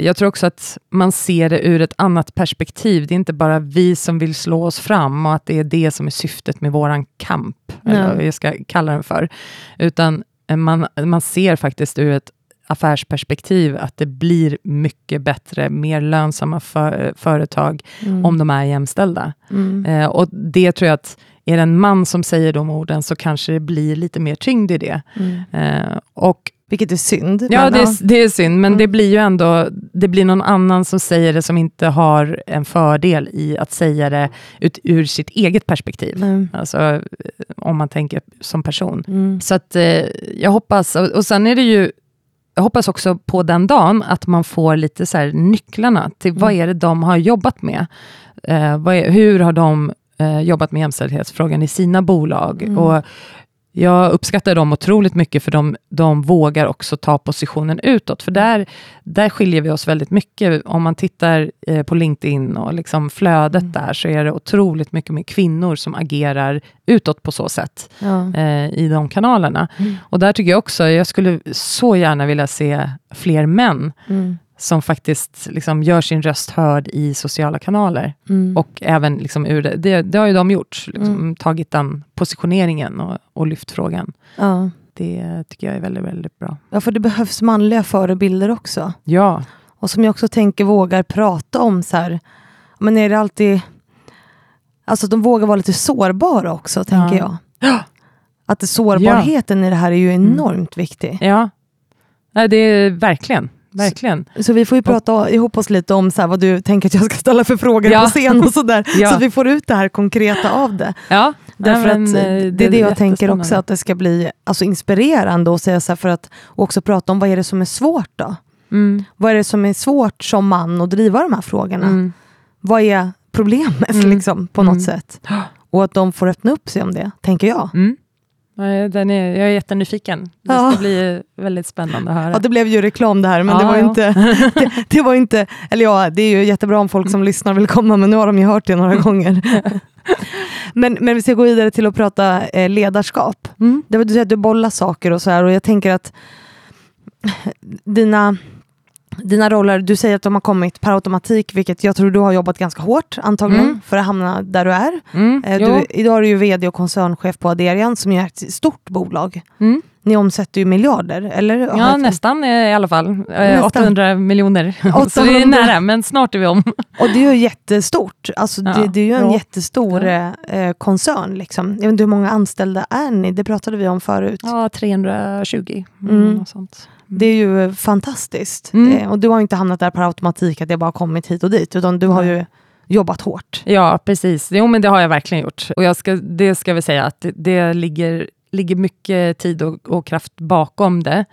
jag tror också att man ser det ur ett annat perspektiv. Det är inte bara vi som vill slå oss fram och att det är det som är syftet med våran kamp, mm. eller vad jag ska kalla den för. Utan eh, man, man ser faktiskt ur ett affärsperspektiv att det blir mycket bättre, mer lönsamma för, företag mm. om de är jämställda. Mm. Eh, och det tror jag att är det en man som säger de orden så kanske det blir lite mer tyngd i det. Mm. Eh, och vilket är synd. Ja, det är, det är synd, men mm. det blir ju ändå det blir någon annan som säger det som inte har en fördel i att säga det ut, ur sitt eget perspektiv. Mm. Alltså, om man tänker som person. Mm. Så att eh, jag hoppas, och, och sen är det ju jag hoppas också på den dagen att man får lite så nycklarna till vad mm. är det de har jobbat med. Eh, är, hur har de eh, jobbat med jämställdhetsfrågan i sina bolag? Mm. Och jag uppskattar dem otroligt mycket, för de, de vågar också ta positionen utåt. För där, där skiljer vi oss väldigt mycket. Om man tittar eh, på LinkedIn och liksom flödet mm. där, så är det otroligt mycket med kvinnor som agerar utåt på så sätt, ja. eh, i de kanalerna. Mm. Och där tycker jag också, jag skulle så gärna vilja se fler män mm som faktiskt liksom gör sin röst hörd i sociala kanaler. Mm. Och även liksom ur det, det, det, har ju de gjort, liksom, mm. tagit den positioneringen och, och lyft frågan. Ja. Det tycker jag är väldigt, väldigt bra. Ja, för det behövs manliga förebilder också. Ja. Och som jag också tänker vågar prata om så här, men är det alltid... Alltså de vågar vara lite sårbara också, tänker Ja. jag. Att sårbarheten i det här är ju Mm. enormt viktig. Ja, Nej, det är verkligen. Verkligen. Så vi får ju prata ihop oss lite om så här, vad du tänker att jag ska ställa för frågor Ja. på scen och sådär. Ja. Så att vi får ut det här konkreta av det. Ja, Därför Nej, men, att eh, eh, det är det jag tänker också, att det ska bli alltså, inspirerande och säga så här, för att och också prata om vad är det som är svårt då? Mm, Vad är det som är svårt som man att driva de här frågorna? mm. Vad är problemet Mm. liksom, på något Mm. sätt? Och att de får öppna upp sig om det, tänker jag. Mm. Nej, Den är, jag är jättenyfiken. Det Ja. ska bli väldigt spännande att höra. Ja, det blev ju reklam det här, men det Ja, var ju ja. inte, det, det var inte, eller ja, det är ju jättebra om folk som lyssnar vill komma, men nu har de ju hört det några gånger. men, men vi ska gå vidare till att prata eh, ledarskap. Mm. Det var du säger att du bollar saker och så här och jag tänker att dina, dina roller, du säger att de har kommit per automatik, vilket jag tror du har jobbat ganska hårt antagligen Mm. för att hamna där du är. Mm. Eh. Du, idag är du ju vd och koncernchef på Aderian som är ett stort bolag. Mm. Ni omsätter ju miljarder, eller? Ja, nästan eh, i alla fall. Eh, Nästan. 800 miljoner. Så 800. är nära, men snart är vi om. Och det är ju jättestort. Alltså, Ja. det, det är ju en Ja. jättestor eh, koncern. Liksom. Jag vet inte hur många anställda är ni? Det pratade vi om förut. Ja, 320. Mm. Mm. sånt. Det är ju fantastiskt. Mm. Eh, och du har inte hamnat där per automatik, att det bara kommit hit och dit, utan du har ju jobbat hårt. Ja, precis. Jo, men det har jag verkligen gjort. Och jag ska, det ska vi säga att det, det ligger, ligger mycket tid och, och kraft bakom det.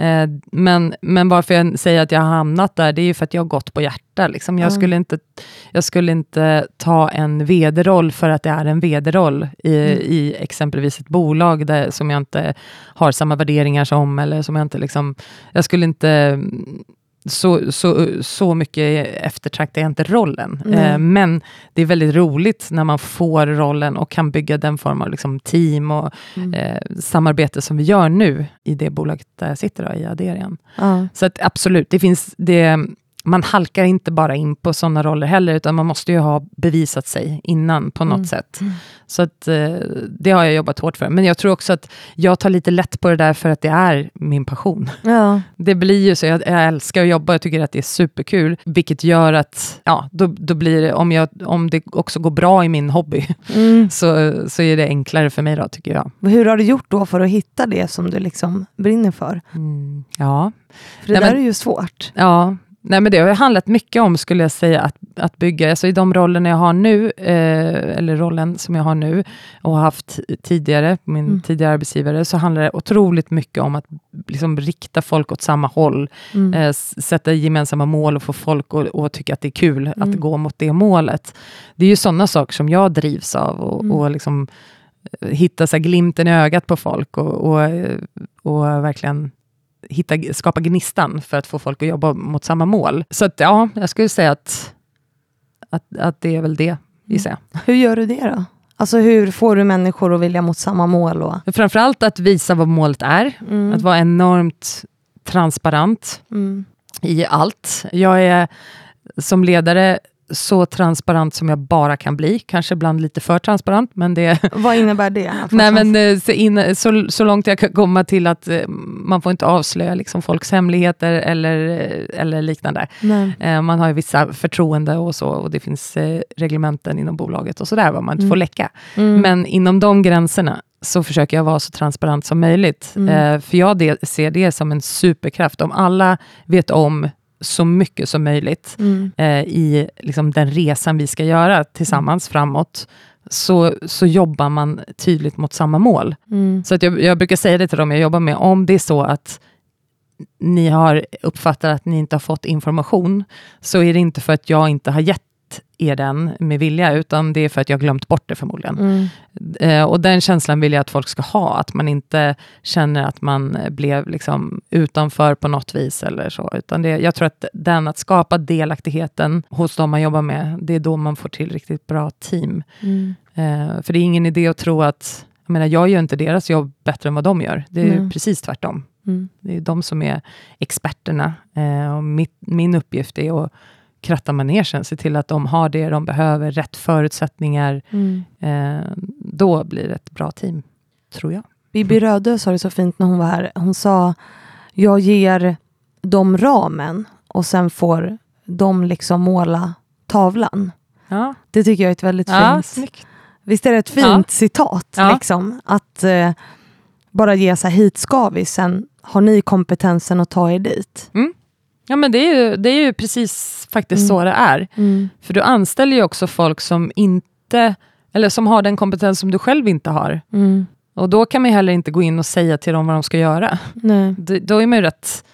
Eh, men, men varför jag säger att jag har hamnat där, det är ju för att jag har gått på hjärta. Liksom. Jag, Ja. skulle inte, jag skulle inte ta en vd-roll för att det är en vd-roll i, Mm. i exempelvis ett bolag där, som jag inte har samma värderingar som, eller som jag inte liksom... Jag skulle inte... mm, Så, så, så mycket eftertraktar jag inte rollen. Eh, men det är väldigt roligt när man får rollen och kan bygga den form av liksom team och Mm. eh, samarbete som vi gör nu i det bolaget där jag sitter, då, i Aderian. Ja. Så att absolut, det finns, det, man halkar inte bara in på sådana roller heller, utan man måste ju ha bevisat sig innan på något Mm. sätt. Så att, eh, det har jag jobbat hårt för. Men jag tror också att jag tar lite lätt på det där för att det är min passion. Ja. Det blir ju så, jag, jag älskar att jobba, jag tycker att det är superkul, vilket gör att, ja, då, då blir det, om, jag, om det också går bra i min hobby, Mm. så, så är det enklare för mig då, tycker jag. Hur har du gjort då för att hitta det som du liksom brinner för? Mm, ja, För det Nej, där men- är ju svårt. Ja, nej men det har handlat mycket om, skulle jag säga, att, att bygga. Alltså i de rollerna jag har nu, eh, eller rollen som jag har nu, och har haft tidigare, min Mm. tidigare arbetsgivare, så handlar det otroligt mycket om att liksom rikta folk åt samma håll, Mm. eh, sätta gemensamma mål och få folk att, tycka att det är kul Mm. att gå mot det målet. Det är ju sådana saker som jag drivs av, och, Mm. och liksom eh, hitta så glimten i ögat på folk, och, och, eh, och verkligen hitta, skapa gnistan för att få folk att jobba mot samma mål. Så att, ja, jag skulle säga att, att, att det är väl det, gissar jag. Hur gör du det då? Alltså hur får du människor att vilja mot samma mål? Och... Framförallt att visa vad målet är, Mm. att vara enormt transparent Mm. i allt. Jag är som ledare så transparent som jag bara kan bli, kanske ibland lite för transparent, men det Vad innebär det? Nej, men eh, så, in, så, så långt jag kan komma till att eh, man får inte avslöja liksom, folks hemligheter eller, eh, eller liknande. Nej. Man har ju vissa förtroende och så, och det finns reglementen inom bolaget och sådär, vad man inte Mm. får läcka. Mm. Men inom de gränserna så försöker jag vara så transparent som möjligt. Mm. Eh, för jag det, ser det som en superkraft. Om alla vet om så mycket som möjligt Mm. eh, i liksom, den resan vi ska göra tillsammans framåt, så, så jobbar man tydligt mot samma mål. Mm. Så att jag, jag brukar säga det till dem jag jobbar med, om det är så att ni har uppfattat att ni inte har fått information, så är det inte för att jag inte har gett er den med vilja, utan det är för att jag glömt bort det förmodligen. Mm. Eh, och den känslan vill jag att folk ska ha, att man inte känner att man blev liksom utanför på något vis eller så, utan det, jag tror att den, att skapa delaktigheten hos de man jobbar med, det är då man får till riktigt bra team. Mm. Eh, för det är ingen idé att tro att, jag menar, jag gör inte deras jobb bättre än vad de gör. Det är Nej. precis tvärtom. Mm. Det är de som är experterna. Eh, och mitt, min uppgift är att kratta manegen, se till att de har det de behöver, rätt förutsättningar. Mm. Eh, då blir det ett bra team, tror jag. Bibi Rödö sa det så fint när hon var här. Hon sa, jag ger dem ramen och sen får de liksom måla tavlan. Ja, Det tycker jag är ett väldigt ja fint snyggt. Visst är det ett fint Ja. citat? Ja. Liksom, att eh, bara ge så här, hit ska vi, sen har ni kompetensen att ta er dit. Ja, men det är ju, det är ju precis faktiskt Mm. så det är. För du anställer ju också folk som inte, eller som har den kompetens som du själv inte har. Mm. Och då kan man ju heller inte gå in och säga till dem vad de ska göra. Nej. D- Då är man ju rätt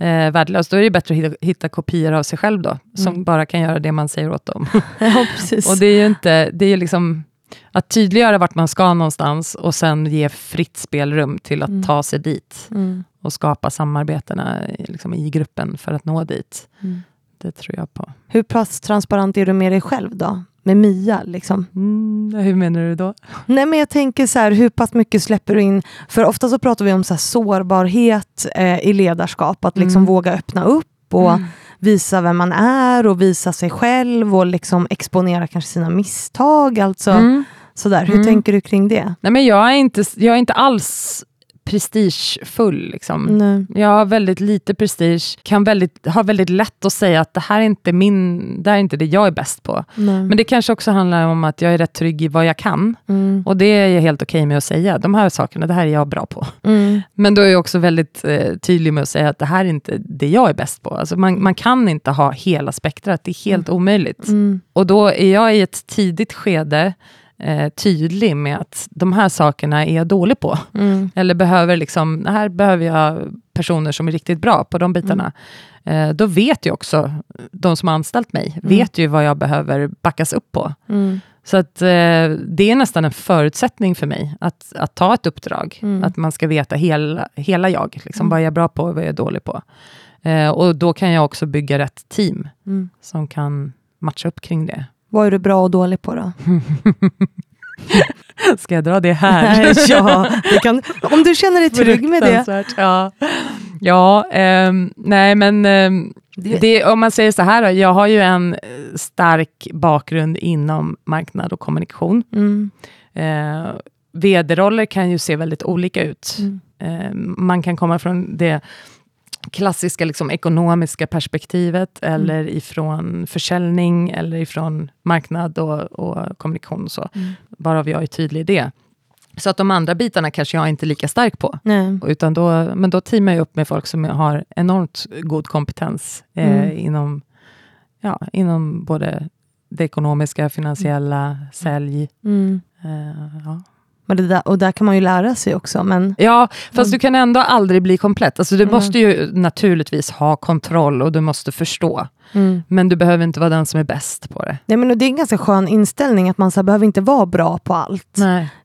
eh, värdelös. Då är det bättre att hitta, hitta kopior av sig själv då, som Mm. bara kan göra det man säger åt dem. Ja, precis. och det är ju inte, det är liksom att tydliggöra vart man ska någonstans och sen ge fritt spelrum till att Mm. ta sig dit mm. och skapa samarbetena i- liksom, i gruppen för att nå dit. Mm. Det tror jag på. Hur pass transparent är du med dig själv då? Med Mia liksom? Mm, hur menar du då? Nej men jag tänker så här, hur pass mycket släpper du in? För ofta så pratar vi om så sårbarhet eh, i ledarskap, att liksom Mm. våga öppna upp och visa vem man är och visa sig själv och liksom exponera kanske sina misstag. Alltså, Mm. sådär. Hur Mm. tänker du kring det? Nej, men jag, är inte, jag är inte alls prestigefull. Liksom. Nej. Jag har väldigt lite prestige, kan väldigt, har väldigt lätt att säga att det här är inte, min, det här är inte det jag är bäst på. Nej. Men det kanske också handlar om att jag är rätt trygg i vad jag kan. Mm. Och det är jag helt okej med att säga. De här sakerna, det här är jag bra på. Mm. Men då är jag också väldigt eh, tydlig med att säga att det här är inte det jag är bäst på. Alltså man, man kan inte ha hela spektrat, det är helt omöjligt. Mm. Och då är jag i ett tidigt skede eh, tydlig med att de här sakerna är jag dålig på. Mm. Eller behöver liksom, här behöver jag personer som är riktigt bra på de bitarna. Eh, då vet ju också de som har anställt mig, vet ju vad jag behöver backas upp på. Mm. Så att, eh, det är nästan en förutsättning för mig att, att ta ett uppdrag. Mm. Att man ska veta hela, hela jag, liksom, Mm. vad jag är bra på och vad jag är dålig på. Eh, och då kan jag också bygga rätt team Mm. som kan matcha upp kring det. Vad är du bra och dålig på då? Ska jag dra det här? ja, det kan, om du känner dig trygg med det. Ja, ja ehm, nej men ehm, Det- om man säger så här, då, jag har ju en eh, stark bakgrund inom marknad och kommunikation. Mm. Eh, VD-roller kan ju se väldigt olika ut. Mm. Eh, man kan komma från det klassiska liksom, ekonomiska perspektivet, eller ifrån försäljning, eller ifrån marknad och, och kommunikation, och så, Mm. varav jag är tydlig i det. Så att de andra bitarna kanske jag inte är lika stark på. Nej. Utan då, men då teamar jag upp med folk som har enormt god kompetens eh, Mm. inom, ja, inom både det ekonomiska, finansiella, sälj. Mm. Eh, ja. Där, och där kan man ju lära sig också. Men, ja, fast du kan ändå aldrig bli komplett. Alltså, du Mm. måste ju naturligtvis ha kontroll och du måste förstå. mm. Men du behöver inte vara den som är bäst på det. Nej, men det är en ganska skön inställning att man så här, behöver inte vara bra på allt.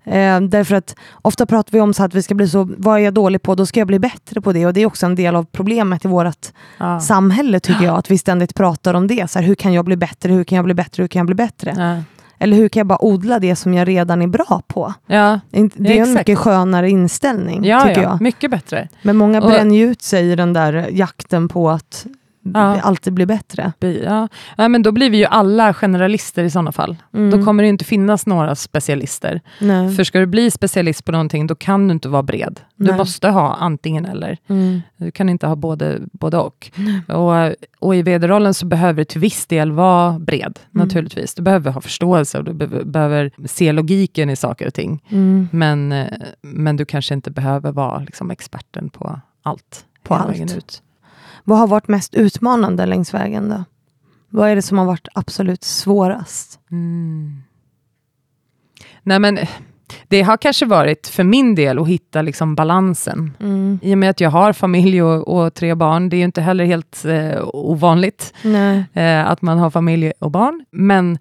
Eh, därför att ofta pratar vi om så att vi ska bli så, vad är jag dålig på, då ska jag bli bättre på det. Och det är också en del av problemet i vårt Ja. samhälle tycker jag, att vi ständigt pratar om det. Så här, hur kan jag bli bättre, hur kan jag bli bättre, hur kan jag bli bättre? Ja. Eller hur kan jag bara odla det som jag redan är bra på? Ja, Det är en mycket skönare inställning, ja, tycker ja. jag. mycket bättre. Men många bränner ju ut sig i den där jakten på att Ja. alltid blir bättre. Ja. Ja, men då blir vi ju alla generalister i sådana fall. Mm. Då kommer det inte finnas några specialister. Nej. För ska du bli specialist på någonting, då kan du inte vara bred. Du Nej. måste ha antingen eller. Mm. Du kan inte ha både, både och. och. Och i vd-rollen så behöver du till viss del vara bred, Mm. naturligtvis. Du behöver ha förståelse och du be- behöver se logiken i saker och ting. Mm. Men, eh, men du kanske inte behöver vara liksom, experten på allt. På allt. Ut. Vad har varit mest utmanande längs vägen då? Vad är det som har varit absolut svårast? Mm. Nej, men det har kanske varit för min del att hitta liksom balansen. Mm. I och med att jag har familj och, och tre barn, det är ju inte heller helt eh, ovanligt eh, att man har familj och barn. Men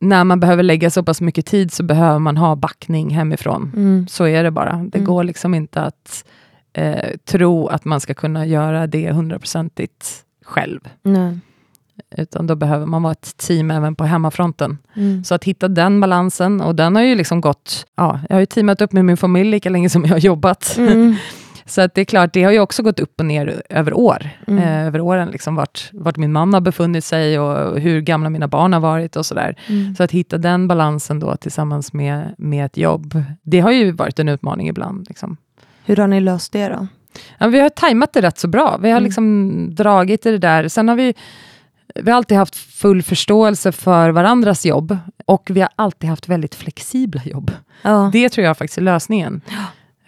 när man behöver lägga så pass mycket tid så behöver man ha backning hemifrån. Mm. Så är det bara. Det Mm. går liksom inte att eh, tro att man ska kunna göra det hundraprocentigt själv. Nej. Utan då behöver man vara ett team även på hemmafronten. Mm. Så att hitta den balansen, och den har ju liksom gått, ja, jag har ju teamat upp med min familj lika länge som jag har jobbat. Mm. Så att det är klart, det har ju också gått upp och ner över år. Mm. Eh, över åren, liksom vart, vart min man har befunnit sig och hur gamla mina barn har varit och sådär. Mm. Så att hitta den balansen då tillsammans med, med ett jobb, det har ju varit en utmaning ibland. Liksom. Hur har ni löst det då? Ja, vi har tajmat det rätt så bra. Vi har Mm. liksom dragit i det där. Sen har vi, vi har alltid haft full förståelse för varandras jobb och vi har alltid haft väldigt flexibla jobb. Ja. Det tror jag faktiskt är lösningen.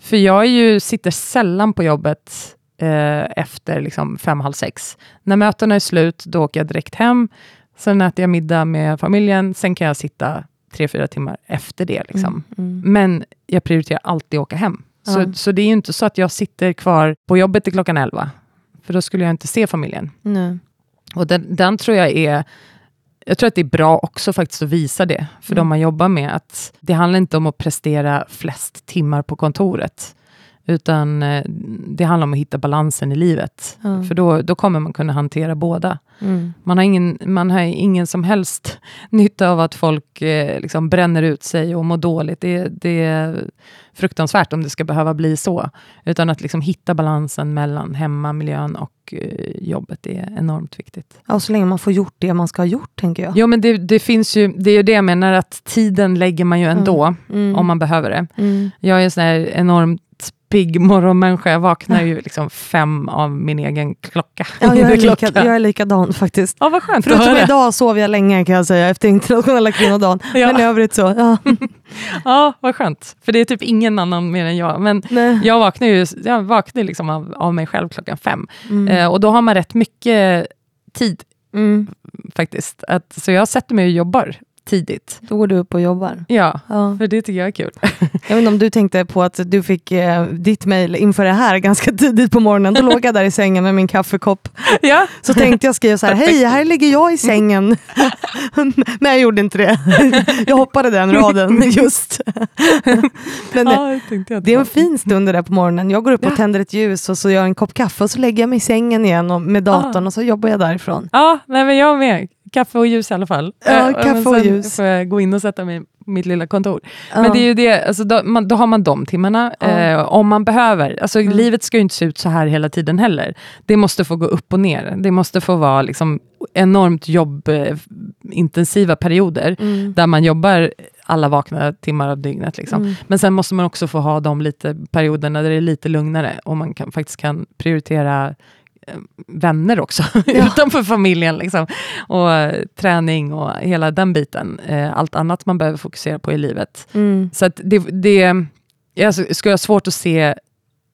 För jag är ju, sitter sällan på jobbet eh, efter liksom fem, halv sex. När mötena är slut, då åker jag direkt hem. Sen äter jag middag med familjen. Sen kan jag sitta tre, fyra timmar efter det. Liksom. Mm. Men jag prioriterar alltid att åka hem. Så, Ja. så det är ju inte så att jag sitter kvar på jobbet till klockan elva. För då skulle jag inte se familjen. Nej. Och den, den tror jag är... Jag tror att det är bra också faktiskt att visa det, för Mm. de man jobbar med. att Det handlar inte om att prestera flest timmar på kontoret, utan eh, det handlar om att hitta balansen i livet. Ja. För då, då kommer man kunna hantera båda. Mm. Man har ingen, man har ingen som helst nytta av att folk eh, liksom bränner ut sig och mår dåligt. Det, det är fruktansvärt om det ska behöva bli så. Utan att liksom hitta balansen mellan hemmamiljön och eh, jobbet är enormt viktigt. Ja, så länge man får gjort det man ska ha gjort, tänker jag. Jo, men det, det finns ju, det är ju det jag menar, att tiden lägger man ju ändå, Mm. om man behöver det. Mm. Jag är en sån här enormt pigg morgonmänniska. Jag vaknar ju liksom fem av min egen klocka. Ja, jag, är lika, jag är likadan faktiskt. Ja, vad skönt att Förutom idag sov jag länge kan jag säga efter internationella kvinnodagen. Ja. Men i övrigt så, ja. Ja, vad skönt. För det är typ ingen annan mer än jag. Men Nej. jag vaknar ju jag vaknar liksom av, av mig själv klockan fem. Mm. Eh, och då har man rätt mycket tid Mm. faktiskt. Att, så jag sätter mig och jobbar tidigt. Då går du upp och jobbar. Ja, Ja. för det tycker jag är kul. Jag vet inte om du tänkte på att du fick eh, ditt mejl inför det här ganska tidigt på morgonen. Då låg jag där i sängen med min kaffekopp. ja. Så tänkte jag skriva så här, hej, här ligger jag i sängen. Men jag gjorde inte det. Jag hoppade den raden just. Men det, ja, det tänkte jag det är en fin stund det där på morgonen. Jag går upp och Ja. tänder ett ljus och så gör jag en kopp kaffe och så lägger jag mig i sängen igen och, med datorn och så jobbar jag därifrån. Ja, nej, men jag med. Kaffe och ljus i alla fall. Ja, Eh, kaffe och ljus. får jag gå in och sätta mig på mitt lilla kontor. Ja. Men det är ju det, alltså, då, man, då har man de timmarna, Ja. eh, om man behöver. Alltså, Mm. Livet ska ju inte se ut så här hela tiden heller. Det måste få gå upp och ner. Det måste få vara liksom, enormt jobbintensiva perioder, Mm. där man jobbar alla vakna timmar av dygnet. Liksom. Mm. Men sen måste man också få ha de lite perioderna där det är lite lugnare, och man kan, faktiskt kan prioritera vänner också, Ja. utanför familjen. Liksom. Och eh, träning och hela den biten. Eh, allt annat man behöver fokusera på i livet. Mm. Så det, det jag skulle ha svårt att se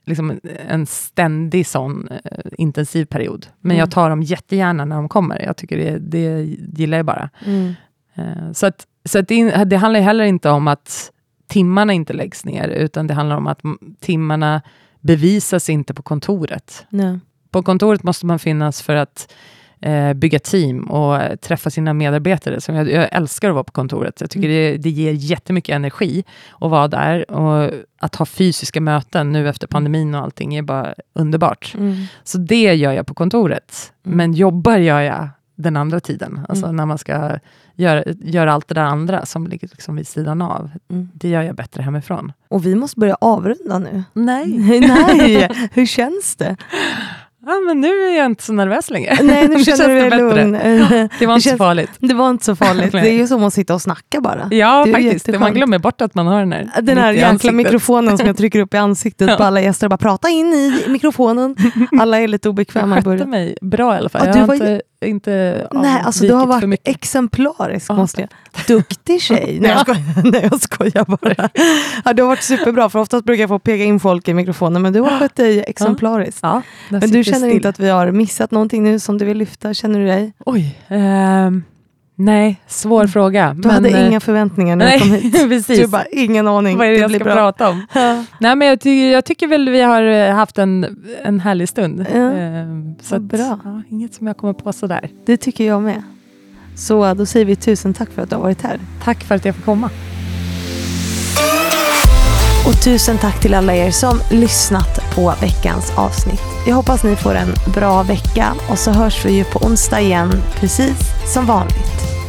liksom en ständig sån eh, intensiv period. Men Mm. jag tar dem jättegärna när de kommer. Jag tycker det, det gillar jag bara. Mm. Eh, så att, så att det, det handlar heller inte om att timmarna inte läggs ner, utan det handlar om att timmarna bevisas inte på kontoret. Nej. På kontoret måste man finnas för att eh, bygga team och träffa sina medarbetare. Så jag, jag älskar att vara på kontoret. Jag tycker det, det ger jättemycket energi att vara där. Och att ha fysiska möten nu efter pandemin och allting är bara underbart. Mm. Så det gör jag på kontoret. Mm. Men jobbar gör jag den andra tiden. Alltså Mm. när man ska göra, göra allt det där andra som ligger liksom vid sidan av. Mm. Det gör jag bättre hemifrån. Och vi måste börja avrunda nu. Nej. Nej, hur känns det? Ja, men nu är jag inte så nervös längre. Nej, nu känner du det dig lugn. Det var inte så känns- farligt. Det var inte så farligt. Det är ju som att sitta och snacka bara. Ja, Det faktiskt. jätteskönt. Man glömmer bort att man har den här Den här jäkla mikrofonen som jag trycker upp i ansiktet Ja. på alla gäster och bara prata in i mikrofonen. Alla är lite obekväma i början. mig bra i alla fall. Ja, jag du var inte, inte Nej, alltså du har varit exemplarisk Ja, måste jag. Duktig tjej. Nej, jag skojar, Nej, jag skojar bara. Ja, du har varit superbra, för oftast brukar jag få peka in folk i mikrofonen, men du har skött dig exemplariskt. Ja, Men du känner still. inte att vi har missat någonting nu som du vill lyfta? Känner du dig? Oj. ehm, nej, svår fråga. Mm. Du men, hade eh, inga förväntningar när jag kom Nej, hit. precis. Du bara, ingen aning. Vad är det, jag ska bra. prata om? Nej, men jag, ty jag tycker väl vi har eh, haft en, en härlig stund. Ja. Ehm, så att, bra. Ja, inget som jag kommer på sådär. Det tycker jag med. Så då säger vi tusen tack för att du har varit här. Tack för att jag fick komma. Och tusen tack till alla er som lyssnat på veckans avsnitt. Jag hoppas ni får en bra vecka och så hörs vi ju på onsdag igen, precis som vanligt.